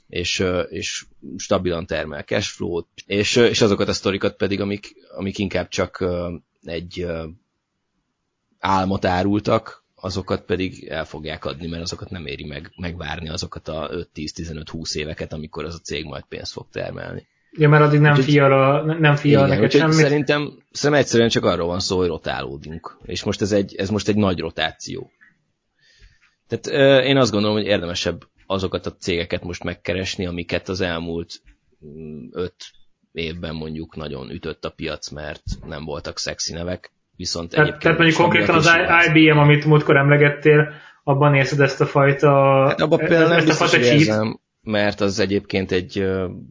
és, és stabilan termel cashflow-t, és, és azokat a sztorikat pedig, amik, amik inkább csak egy álmot árultak, azokat pedig el fogják adni, mert azokat nem éri meg megvárni azokat a 5-10-15-20 éveket, amikor az a cég majd pénzt fog termelni. Ja, mert addig nem fial, nem fial neked semmit. Szerintem, szerintem egyszerűen csak arról van szó, hogy rotálódunk. És most ez egy, ez most egy nagy rotáció. Tehát euh, én azt gondolom, hogy érdemesebb azokat a cégeket most megkeresni, amiket az elmúlt mm, évben mondjuk nagyon ütött a piac, mert nem voltak szexi nevek, viszont tehát, egyébként... Tehát mondjuk konkrétan az IBM, amit múltkor emlegettél, abban érzed ezt a fajta... Hát abban például nem biztos, hogy érzem, mert az egyébként egy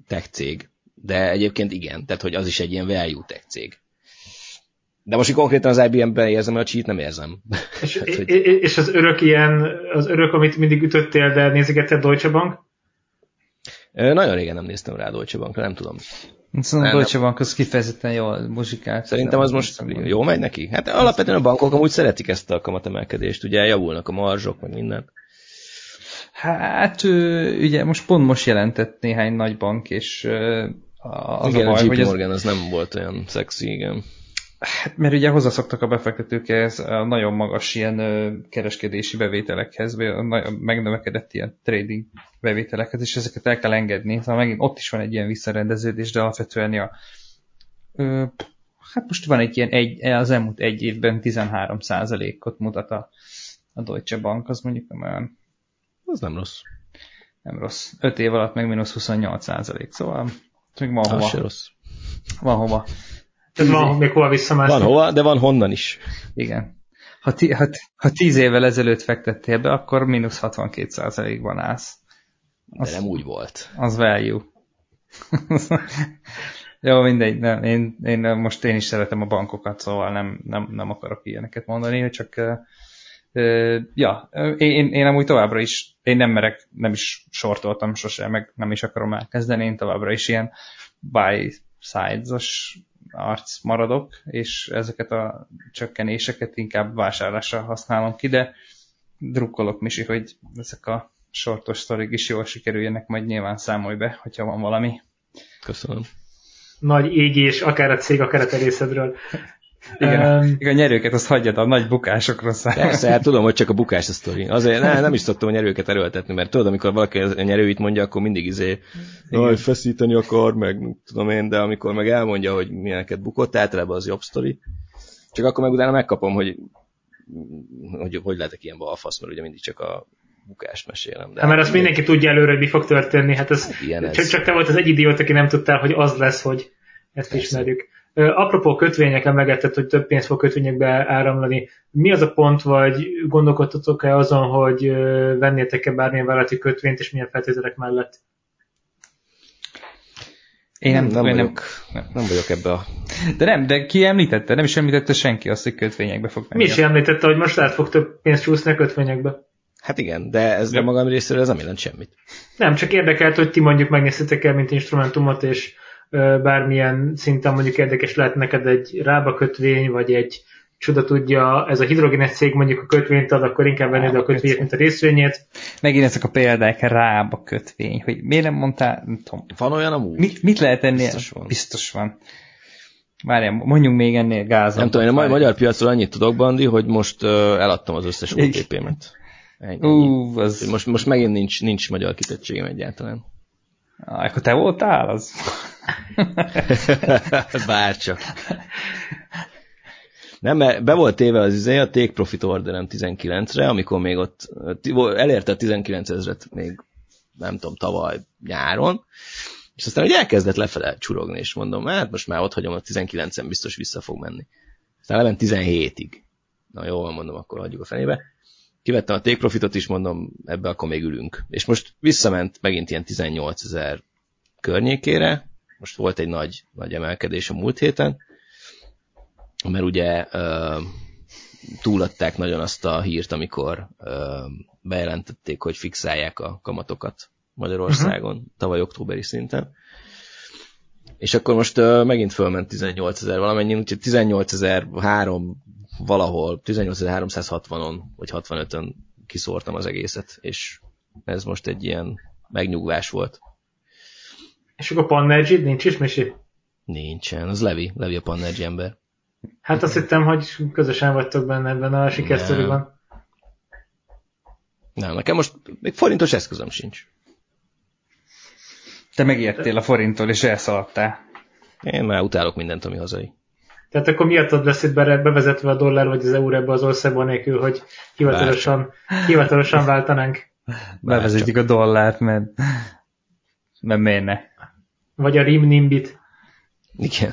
tech cég, de egyébként igen, tehát hogy az is egy ilyen value tech cég. De most konkrétan az IBM-ben érzem a cheat, nem érzem. És, hát, hogy... és az örök ilyen, az örök, amit mindig ütöttél, de nézegetted Deutsche Bank? Nagyon régen nem néztem rá Deutsche Bankra, nem tudom. Szóval a Deutsche Bank az kifejezetten jól muzsikált. Szerintem az most jó megy neki. Hát alapvetően a bankok amúgy szeretik ezt a kamatemelkedést, ugye javulnak a marzsok, meg minden. Hát ugye most pont most jelentett néhány nagy bank, és az igen, a, baj, a JP hogy Morgan ez... az nem volt olyan szexi, igen. Hát, mert ugye hozzászoktak a befektetőkhez a nagyon magas ilyen kereskedési bevételekhez, megnövekedett ilyen trading bevételekhez, és ezeket el kell engedni. Szóval megint ott is van egy ilyen visszarendeződés, de alapvetően ja, ö, hát most van egy ilyen, egy, az elmúlt egy évben 13%-ot mutat a, a Deutsche Bank, az mondjuk nem olyan... Az nem rossz. Nem rossz. 5 év alatt meg mínusz 28%, szóval még van hova. rossz. Van hova. Tehát van még hova visszamászni. Van hova, de van honnan is. Igen. Ha, ti, ha, ha tíz évvel ezelőtt fektettél be, akkor mínusz 62%-ban állsz. Az, de nem úgy volt. Az value. Jó, mindegy, nem, én, én, most én is szeretem a bankokat, szóval nem, nem, nem akarok ilyeneket mondani, csak uh, ja, én, én amúgy továbbra is, én nem merek, nem is sortoltam sose, meg nem is akarom elkezdeni, én továbbra is ilyen buy sides-os arc maradok, és ezeket a csökkenéseket inkább vásárlásra használom ki, de drukkolok Misi, hogy ezek a sortos sztorik is jól sikerüljenek, majd nyilván számolj be, hogyha van valami. Köszönöm. nagy égés, akár a cég, akár a terészedről. Igen, um, igen, a nyerőket azt hagyjad a nagy bukásokra száll. Persze, hát tudom, hogy csak a bukás a sztori. Azért ne, nem is szoktam a nyerőket erőltetni, mert tudod, amikor valaki a nyerőit mondja, akkor mindig izé, hogy feszíteni akar, meg tudom én, de amikor meg elmondja, hogy milyeneket bukott, általában az jobb sztori. Csak akkor meg utána megkapom, hogy hogy, hogy lehetek ilyen balfasz, mert ugye mindig csak a bukást mesélem. De hát, mert azt mindenki tudja előre, hogy mi fog történni. Hát ez, hát csak, ez. csak te volt az egy idiót, aki nem tudtál, hogy az lesz, hogy ezt Persze. ismerjük. Apropó kötvények, emlegetett, hogy több pénz fog kötvényekbe áramlani. Mi az a pont, vagy gondolkodtatok-e azon, hogy vennétek-e bármilyen vállalati kötvényt, és milyen feltételek mellett? Én nem, nem, nem, vagyok, nem, nem vagyok ebbe a... De nem, de ki említette? Nem is említette senki azt, hogy kötvényekbe fog menni. Mi is említette, hogy most át fog több pénzt csúszni a kötvényekbe. Hát igen, de ez de magam részéről ez nem jelent semmit. Nem, csak érdekelt, hogy ti mondjuk megnéztetek el, mint instrumentumot, és bármilyen szinten mondjuk érdekes lehet neked egy rába kötvény, vagy egy csoda tudja, ez a hidrogénes cég mondjuk a kötvényt ad, akkor inkább vennéd a kötvényt, mint a részvényét. Megint ezek a példák rába kötvény, hogy miért nem mondtál, nem tudom. Van olyan amúgy? Mit, mit lehet ennél? Biztos van. Biztos van. Várjál, mondjunk még ennél gázat. Nem tudom, én a magyar piacról annyit tudok, Bandi, hogy most uh, eladtam az összes OTP-met. Uh, az... Most, most megint nincs, nincs magyar kitettségem egyáltalán. Ah, akkor te voltál az? Bárcsak. Nem, mert be volt téve az izé, a Take Profit orderem 19-re, amikor még ott elérte a 19 ezeret még nem tudom, tavaly nyáron, és aztán hogy elkezdett lefele csurogni, és mondom, hát most már ott hagyom, a 19-en biztos vissza fog menni. Aztán lement 17-ig. Na jó, mondom, akkor hagyjuk a fenébe. Kivettem a take profitot is, mondom, ebbe akkor még ülünk. És most visszament megint ilyen 18 ezer környékére, most volt egy nagy, nagy emelkedés a múlt héten, mert ugye túladták nagyon azt a hírt, amikor bejelentették, hogy fixálják a kamatokat Magyarországon, uh-huh. tavaly októberi szinten. És akkor most uh, megint fölment 18 ezer valamennyi, úgyhogy 18 ezer három valahol 18.360-on vagy 65-ön kiszórtam az egészet, és ez most egy ilyen megnyugvás volt. És akkor a Pannergy nincs is, Misi? Nincsen, az Levi, Levi a Pannergy ember. Hát azt hittem, hogy közösen vagytok benne ebben a sikersztoriban. Nem, nekem most még forintos eszközöm sincs. Te megértél a forinttól, és elszaladtál. Én már utálok mindent, ami hazai. Tehát akkor miattad lesz itt bevezetve a dollár vagy az euró ebbe az országban nélkül, hogy hivatalosan, hivatalosan váltanánk? Bevezetjük a dollárt, mert, mert miért ne? Vagy a rimnimbit. Igen.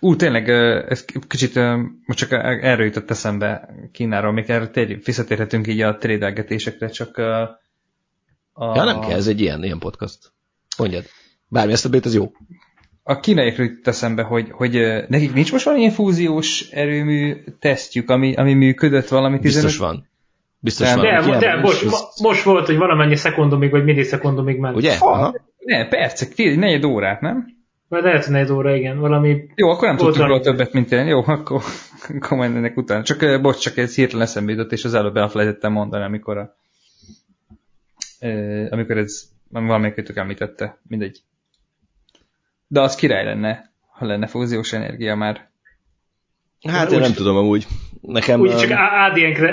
Ú, tényleg, ez kicsit most csak erről jutott eszembe Kínáról, még erre tér, visszatérhetünk így a trédelgetésekre, csak a... Ja, nem kell, ez egy ilyen, ilyen podcast. Mondjad. Bármi ezt a bét, az jó a kínaiakról jut eszembe, hogy, hogy nekik nincs most valamilyen fúziós erőmű tesztjük, ami, ami működött valami 15... Biztos van. Biztos nem. De, de most, most volt, hogy valamennyi szekundumig, vagy millisekundumig ment. Ugye? Aha. Ne, egy negyed órát, nem? Vagy lehet, hogy negyed óra, igen. Valami Jó, akkor nem tudtuk róla többet, mint én. Jó, akkor, akkor majd ennek utána. Csak, bocs, csak ez hirtelen eszembe jutott, és az előbb elfelejtettem mondani, amikor a, amikor ez valamelyikőtök említette. Mindegy. De az király lenne, ha lenne fúziós energia már. Hát én nem tudom amúgy. Nekem... Úgy csak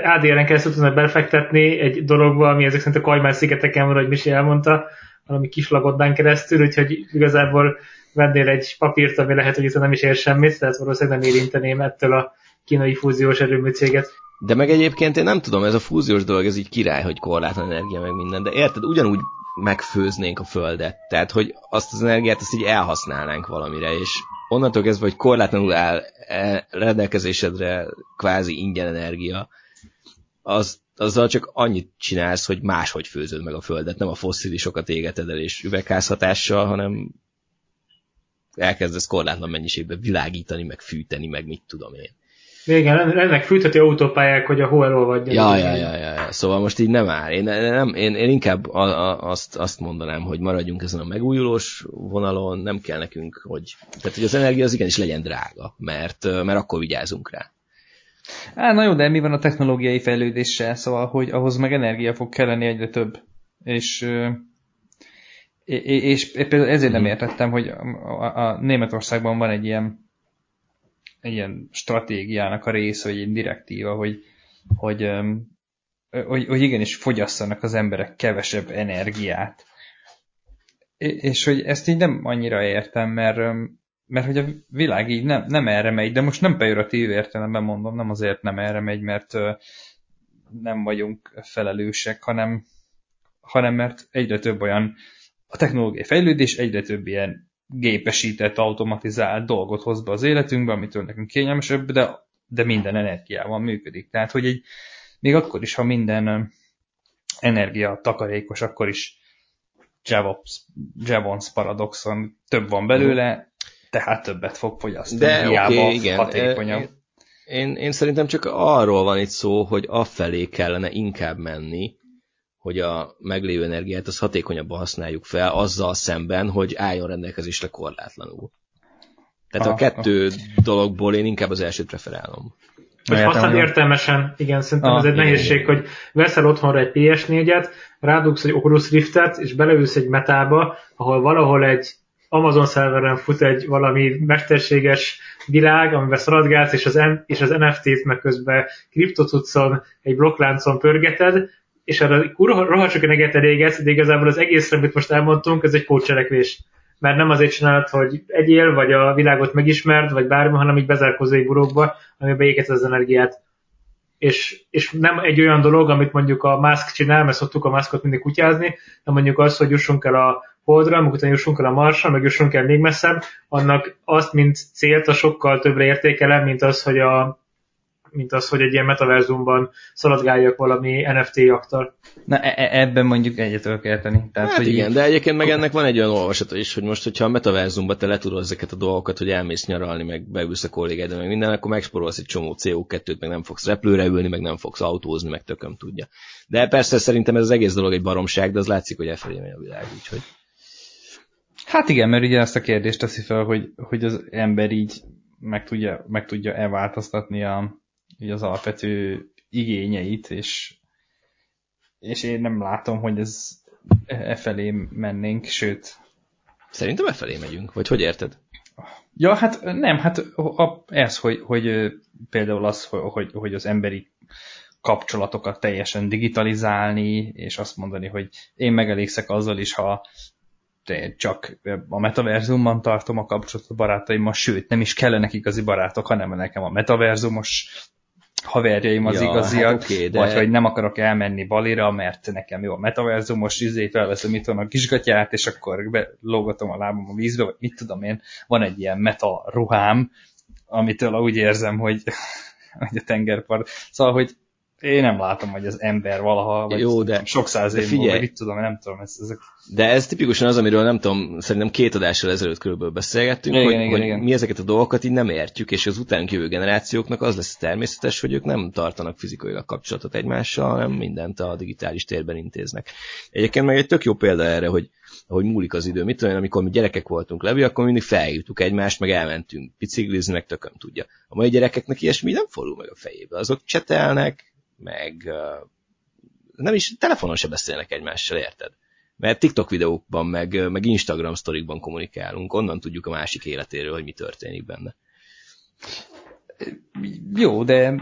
ADR-en keresztül tudnak befektetni egy dologba, ami ezek szerint a Kajmán szigeteken van, hogy Misi elmondta, valami kis lagodán keresztül, úgyhogy igazából vennél egy papírt, ami lehet, hogy itt nem is ér semmit, tehát valószínűleg nem érinteném ettől a kínai fúziós erőmű céget. De meg egyébként én nem tudom, ez a fúziós dolog, ez így király, hogy korlátlan energia meg minden, de érted, ugyanúgy megfőznénk a földet. Tehát, hogy azt az energiát azt így elhasználnánk valamire, és onnantól kezdve, hogy korlátlanul áll e, rendelkezésedre kvázi ingyen energia, az, azzal csak annyit csinálsz, hogy máshogy főzöd meg a földet, nem a fosszilisokat égeted el és üvegházhatással, hanem elkezdesz korlátlan mennyiségben világítani, meg fűteni, meg mit tudom én. Igen, ennek fűtheti autópályák, hogy a hó elolvadjon. Ja, ja, ja, ja, ja, szóval most így nem áll. Én, nem, én, én inkább a, a, azt, azt mondanám, hogy maradjunk ezen a megújulós vonalon, nem kell nekünk, hogy, tehát hogy az energia az igenis legyen drága, mert, mert akkor vigyázunk rá. Á, na jó, de mi van a technológiai fejlődéssel, szóval, hogy ahhoz meg energia fog kelleni egyre több. És És például ezért nem értettem, hogy a, a Németországban van egy ilyen, egy ilyen stratégiának a része, vagy egy direktíva, hogy, hogy, hogy, hogy igenis fogyasszanak az emberek kevesebb energiát. És hogy ezt így nem annyira értem, mert, mert hogy a világ így nem, nem erre megy, de most nem pejoratív értelemben mondom, nem azért nem erre megy, mert nem vagyunk felelősek, hanem, hanem mert egyre több olyan a technológiai fejlődés egyre több ilyen gépesített, automatizált dolgot hoz be az életünkbe, amitől nekünk kényelmesebb, de, de minden energiával működik. Tehát, hogy egy, még akkor is, ha minden energia takarékos, akkor is Javons paradoxon több van belőle, tehát többet fog fogyasztani, de, hiába okay, igen. hatékonyabb. Én, én szerintem csak arról van itt szó, hogy afelé kellene inkább menni, hogy a meglévő energiát az hatékonyabban használjuk fel, azzal szemben, hogy álljon rendelkezésre korlátlanul. Tehát ah, a kettő ah. dologból én inkább az elsőt preferálom. Hogy használ értelmesen, igen, szerintem ah, ez egy igen, nehézség, igen. hogy veszel otthonra egy PS4-et, rádugsz egy Oculus Riftet, és beleülsz egy metába, ahol valahol egy Amazon szerveren fut egy valami mesterséges világ, amiben szaladgálsz, és az, és az NFT-t meg közben kriptocuccon, egy blokkláncon pörgeted, és arra rohadt sok energiát elégesz, de igazából az egészre, amit most elmondtunk, ez egy pótcselekvés. Mert nem azért csinálod, hogy egyél, vagy a világot megismerd, vagy bármi, hanem így bezárkozó egy burokba, amiben éget az energiát. És, és nem egy olyan dolog, amit mondjuk a Musk csinál, mert szoktuk a Muskot mindig kutyázni, de mondjuk az, hogy jussunk el a Holdra, meg utána jussunk el a Marsra, meg jussunk el még messzebb, annak azt, mint célt, a sokkal többre értékelem, mint az, hogy a, mint az, hogy egy ilyen metaverzumban szaladgáljak valami NFT jaktal. Na e-, e ebben mondjuk egyet tudok érteni. Tehát, hát hogy igen, így... de egyébként meg ennek van egy olyan olvasata is, hogy most, hogyha a metaverzumban te letudod ezeket a dolgokat, hogy elmész nyaralni, meg beülsz a kollégád, meg minden, akkor megsporolsz egy csomó CO2-t, meg nem fogsz repülőre ülni, meg nem fogsz autózni, meg tököm tudja. De persze szerintem ez az egész dolog egy baromság, de az látszik, hogy elfelé megy a világ, úgyhogy... Hát igen, mert ugye ezt a kérdést teszi fel, hogy, hogy az ember így meg tudja, meg tudja-e változtatni a, így az alapvető igényeit, és, és én nem látom, hogy ez e felé mennénk, sőt. Szerintem e felé megyünk, vagy hogy érted? Ja, hát nem, hát ez, hogy, hogy például az, hogy, hogy az emberi kapcsolatokat teljesen digitalizálni, és azt mondani, hogy én megelégszek azzal is, ha csak a metaverzumban tartom a kapcsolatot barátaimmal, sőt, nem is kellenek igazi barátok, hanem nekem a metaverzumos haverjaim az ja, igaziak, hát okay, de... vagy hogy nem akarok elmenni balira, mert nekem jó a metaverzumos izé, felveszem itt van a kisgatyát, és akkor belógatom a lábam a vízbe, vagy mit tudom én, van egy ilyen meta ruhám, amitől úgy érzem, hogy, hogy a tengerpart. Szóval, hogy én nem látom, hogy az ember valaha, vagy Jó, de, sok száz év figyelj, múlva, mit tudom, nem tudom. Ez, ezek... De ez tipikusan az, amiről nem tudom, szerintem két adással ezelőtt körülbelül beszélgettünk, igen, hogy, igen, hogy igen. mi ezeket a dolgokat így nem értjük, és az utánk jövő generációknak az lesz természetes, hogy ők nem tartanak fizikailag kapcsolatot egymással, hanem mindent a digitális térben intéznek. Egyébként meg egy tök jó példa erre, hogy hogy múlik az idő. Mit tudom, amikor mi gyerekek voltunk Levi, akkor mindig felhívtuk egymást, meg elmentünk biciklizni, meg tököm tudja. A mai gyerekeknek ilyesmi nem fordul meg a fejébe. Azok csetelnek, meg nem is telefonon se beszélnek egymással, érted? Mert TikTok videókban, meg, meg Instagram sztorikban kommunikálunk, onnan tudjuk a másik életéről, hogy mi történik benne. Jó, de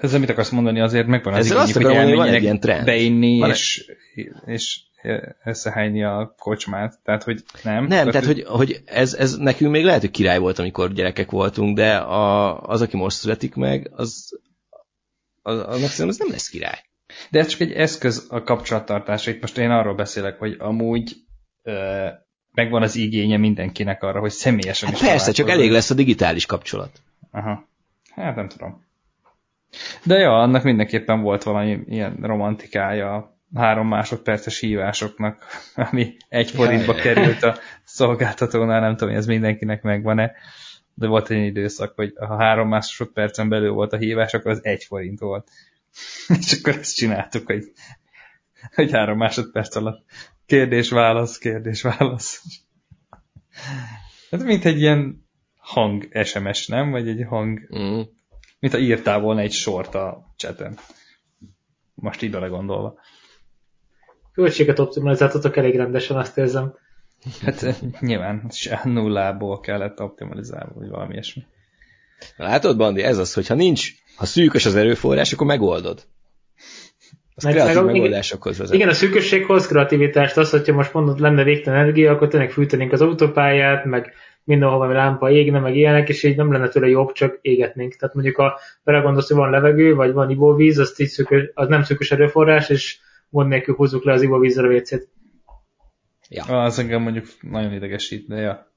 ezzel mit akarsz mondani, azért megvan az igény, hogy elmenjenek ilyen trend. beinni, van és, és összehányni a kocsmát, tehát hogy nem. Nem, tehát, tehát hogy, hogy ez, ez nekünk még lehet, hogy király volt, amikor gyerekek voltunk, de a, az, aki most születik meg, az, az, annak szerintem ez nem lesz király. De ez csak egy eszköz a kapcsolattartásra. Itt most én arról beszélek, hogy amúgy ö, megvan az igénye mindenkinek arra, hogy személyesen hát is Persze, csak elég lesz a digitális kapcsolat. Aha. Hát nem tudom. De ja, annak mindenképpen volt valami ilyen romantikája három másodperces hívásoknak, ami egy forintba került a szolgáltatónál, nem tudom, hogy ez mindenkinek megvan-e de volt egy időszak, hogy ha három másodpercen belül volt a hívás, akkor az egy forint volt. És akkor ezt csináltuk, hogy, hogy három másodperc alatt kérdés-válasz, kérdés-válasz. Hát mint egy ilyen hang SMS, nem? Vagy egy hang, mm. mint ha írtál volna egy sort a chaten. Most így belegondolva. költséget optimalizáltatok elég rendesen, azt érzem. Hát eh, nyilván se nullából kellett optimalizálni, vagy valami ilyesmi. Látod, Bandi, ez az, hogyha nincs, ha szűkös az erőforrás, akkor megoldod. Az Meg- kreatív meg- megoldásokhoz vezet. Igen, a szűkösséghoz kreativitást, az, hogyha most mondod, lenne végtelen energia, akkor tényleg fűtenénk az autópályát, meg mindenhol valami lámpa égne, meg ilyenek, és így nem lenne tőle jobb, csak égetnénk. Tehát mondjuk, a belegondolsz, hogy van levegő, vagy van ivóvíz, az, így szűkös, az nem szűkös erőforrás, és gond nélkül húzzuk le az ivóvízre a WC-t. Ja. Az engem mondjuk nagyon idegesít, de ja.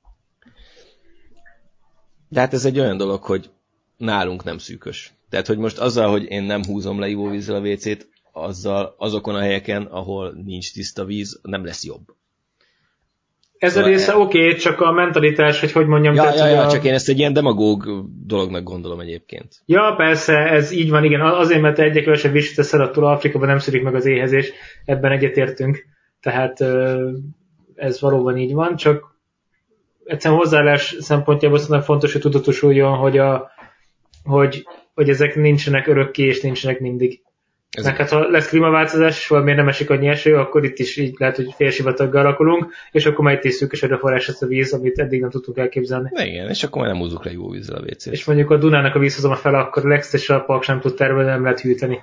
De hát ez egy olyan dolog, hogy nálunk nem szűkös. Tehát, hogy most azzal, hogy én nem húzom le ivóvízzel a WC-t, azzal azokon a helyeken, ahol nincs tiszta víz, nem lesz jobb. Ez a Szóval része e- oké, okay, csak a mentalitás, hogy hogy mondjam. Ja, tehát, ja, ja, a... csak én ezt egy ilyen demagóg dolognak gondolom egyébként. Ja, persze, ez így van, igen. Azért, mert egyre kevesebb vizet teszel, attól Afrikában nem szűrik meg az éhezés, ebben egyetértünk. Tehát ez valóban így van, csak egyszerűen hozzáállás szempontjából szerintem fontos, hogy tudatosuljon, hogy, a, hogy, hogy ezek nincsenek örökké, és nincsenek mindig. Ez Meg hát ha lesz klímaváltozás, és valamiért nem esik annyi eső, akkor itt is így lehet, hogy félsivataggal alakulunk, és akkor itt is szűkös erőforrás lesz a víz, amit eddig nem tudtunk elképzelni. Na igen, és akkor már nem húzzuk le ivóvízzel a WC-t. És mondjuk a Dunának a vízhozama fele akkor Lex és a Park sem tud termelni, nem lehet hűteni.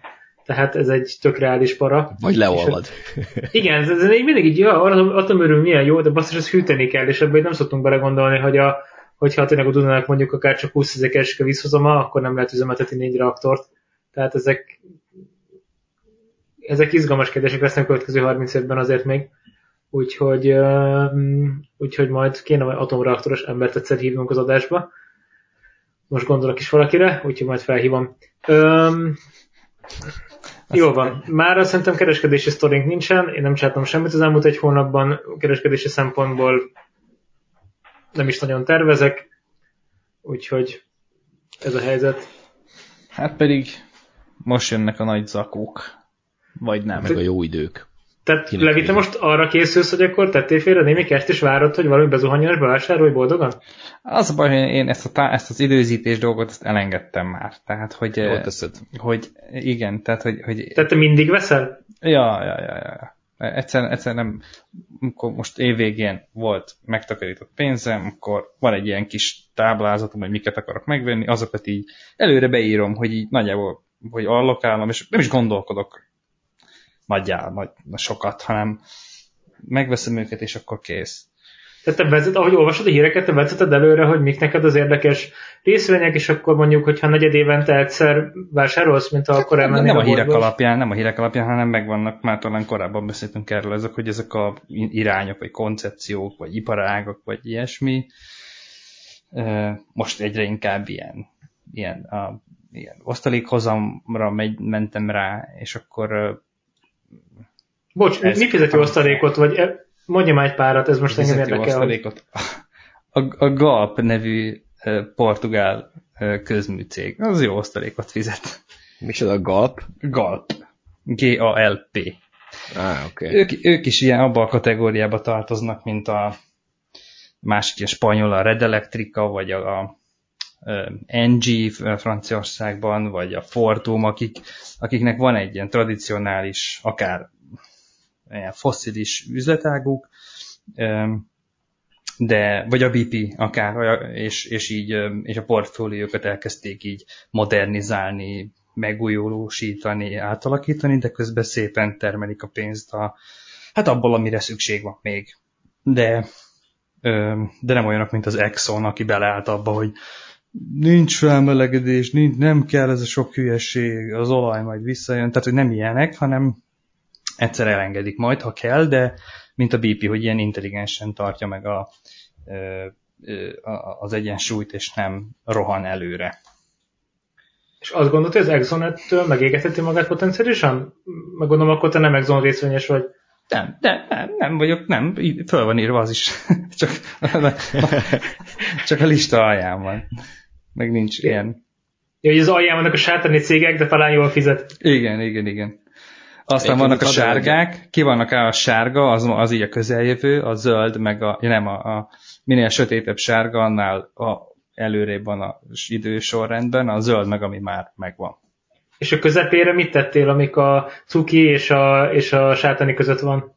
Tehát ez egy tök reális para. Vagy leolvad. Igen, ez, ez mindig így, ja, örül milyen jó, de basszus, ezt hűteni kell, és ebben nem szoktunk belegondolni, hogy a, hogyha tényleg a Dunának mondjuk akár csak 20 ezek esik a vízhozama, akkor nem lehet üzemeltetni négy reaktort. Tehát ezek, ezek izgalmas kérdések lesznek a következő 30 évben azért még. Úgyhogy, um, úgyhogy majd kéne majd atomreaktoros embert egyszer hívnunk az adásba. Most gondolok is valakire, úgyhogy majd felhívom. Um, jó van. Már azt szerintem kereskedési sztorink nincsen, én nem csináltam semmit az elmúlt egy hónapban, kereskedési szempontból nem is nagyon tervezek, úgyhogy ez a helyzet. Hát pedig most jönnek a nagy zakók. Vagy nem. Meg a jó idők. Tehát Kinek Levi, te most arra készülsz, hogy akkor tettél félre némi kest, és várod, hogy valami bezuhanjon, és bevásárolj boldogan? Az a baj, hogy én ezt, a, tá- ezt az időzítés dolgot ezt elengedtem már. Tehát, hogy, Jól eh, teszed. hogy igen, tehát, hogy, hogy Tehát te mindig veszel? Ja, ja, ja, ja. ja. Egyszer, egyszer nem, amikor most évvégén volt megtakarított pénzem, akkor van egy ilyen kis táblázatom, hogy miket akarok megvenni, azokat így előre beírom, hogy így nagyjából, hogy allokálom, és nem is gondolkodok nagyjá, nagy, sokat, hanem megveszem őket, és akkor kész. Tehát te vezet, ahogy olvasod a híreket, te vezeted előre, hogy mik neked az érdekes részvények, és akkor mondjuk, hogyha negyed évente egyszer vásárolsz, mint akkor Nem, elmennél nem a hírek boltba. alapján, nem a hírek alapján, hanem megvannak, már talán korábban beszéltünk erről, ezek, hogy ezek a irányok, vagy koncepciók, vagy iparágak, vagy ilyesmi. Most egyre inkább ilyen, ilyen, a, ilyen osztalékhozamra megy, mentem rá, és akkor Bocs, Ez- mi fizeti osztalékot, vagy e- mondja már egy párat, ez most engem érdekel. osztalékot. A, a GALP nevű portugál közműcég, az jó osztalékot fizet. Micsoda a galp? GALP. G-A-L-P. Oké. Okay. Ők, ők is ilyen abba a kategóriába tartoznak, mint a másik ilyen spanyol, a Red Electrica, vagy a, a NG Franciaországban, vagy a Fortum, akik, akiknek van egy ilyen tradicionális, akár ilyen fosszilis üzletáguk, de, vagy a BP akár, és, és így, és a portfóliókat elkezdték így modernizálni, megújulósítani, átalakítani, de közben szépen termelik a pénzt a, hát abból, amire szükség van még. De, de nem olyanok, mint az Exxon, aki beleállt abba, hogy nincs felmelegedés, nincs, nem kell ez a sok hülyeség, az olaj majd visszajön, tehát hogy nem ilyenek, hanem egyszer elengedik majd, ha kell, de mint a BP, hogy ilyen intelligensen tartja meg a, az egyensúlyt, és nem rohan előre. És azt gondolod, hogy az Exxon ettől megégetheti magát potenciálisan? Meg gondolom, akkor te nem Exxon részvényes vagy. Nem, de nem, nem vagyok, nem, föl van írva az is. csak, csak a lista alján van. Meg nincs Igen. ilyen. Ja, hogy az alján vannak a sátáni cégek, de talán jól fizet. Igen, igen, igen. Aztán Egyébként vannak a sárgák, ki vannak a sárga, az, az így a közeljövő, a zöld, meg a, nem, a, a minél sötétebb sárga, annál a előrébb van az idősorrendben, a zöld meg, ami már megvan. És a közepére mit tettél, amik a cuki és a, és a sátani között van?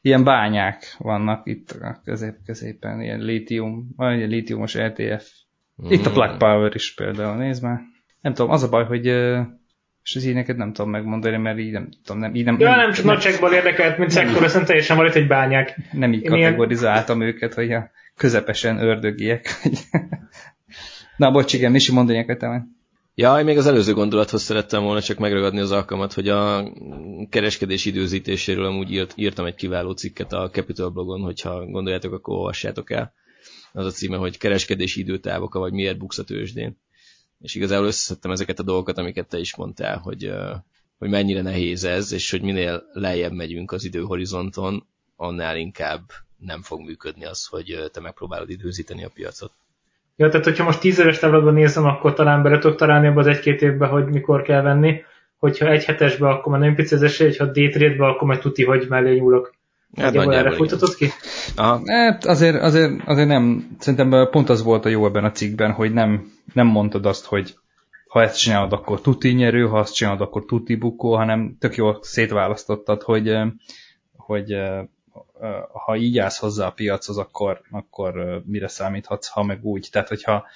Ilyen bányák vannak itt a közép középen, ilyen lítium, vagy ilyen lítiumos LTF. Itt a Plug Power is például, nézd már. Nem tudom, az a baj, hogy és az ilyeneket nem tudom megmondani, mert így nem tudom, nem, így nem, Ja, nem, nem csak nagyságból érdekelt, mint szektor, aztán teljesen van itt egy bányák. nem így Én ilyen- kategorizáltam őket, hogy a közepesen ördögiek. Na, bocs, igen, Misi, mondani a te Ja, még az előző gondolathoz szerettem volna csak megragadni az alkalmat, hogy a kereskedés időzítéséről amúgy írt, írtam egy kiváló cikket a Capital blogon, hogyha gondoljátok, akkor olvassátok el. Az a címe, hogy kereskedési időtávok, vagy miért buksz a tőzsdén. És igazából összeszedtem ezeket a dolgokat, amiket te is mondtál, hogy, hogy mennyire nehéz ez, és hogy minél lejjebb megyünk az időhorizonton, annál inkább nem fog működni az, hogy te megpróbálod időzíteni a piacot. Ja, tehát hogyha most 10 éves távlatban nézem, akkor talán bele tudok találni abba az egy-két évbe, hogy mikor kell venni. Hogyha egy hetesbe, akkor már nagyon pici az esély, hogyha day trade akkor majd tuti, hogy mellé nyúlok. Hát Nagyjából erre futtatod ki? Aha, Hát azért, azért, azért nem, szerintem pont az volt a jó ebben a cikkben, hogy nem, nem mondtad azt, hogy ha ezt csinálod, akkor tuti nyerő, ha azt csinálod, akkor tuti bukó, hanem tök jól szétválasztottad, hogy, hogy ha így állsz hozzá a piachoz, akkor, akkor mire számíthatsz, ha meg úgy. Tehát, hogyha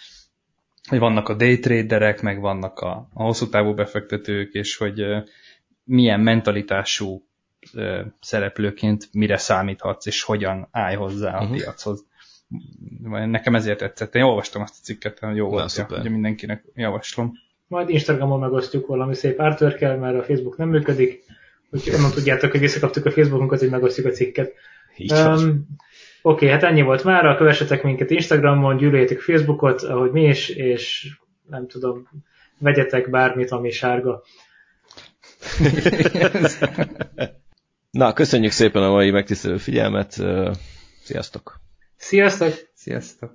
hogy vannak a day traderek, meg vannak a, a hosszú távú befektetők, és hogy milyen mentalitású szereplőként mire számíthatsz, és hogyan állj hozzá a Mhm. piachoz. Nekem ezért tetszett. Én olvastam azt a cikket, jó volt, ja, ugye mindenkinek javaslom. Majd Instagramon megosztjuk valami szép artwork mert a Facebook nem működik. Úgyhogy onnan tudjátok, hogy visszakaptuk a Facebookunkat, hogy megosztjuk a cikket. így van. Um, Oké, hát ennyi volt már. Kövessetek minket Instagramon, gyűlöljétek Facebookot, ahogy mi is, és nem tudom, vegyetek bármit, ami sárga. Na, köszönjük szépen a mai megtisztelő figyelmet. Sziasztok! Sziasztok! Sziasztok!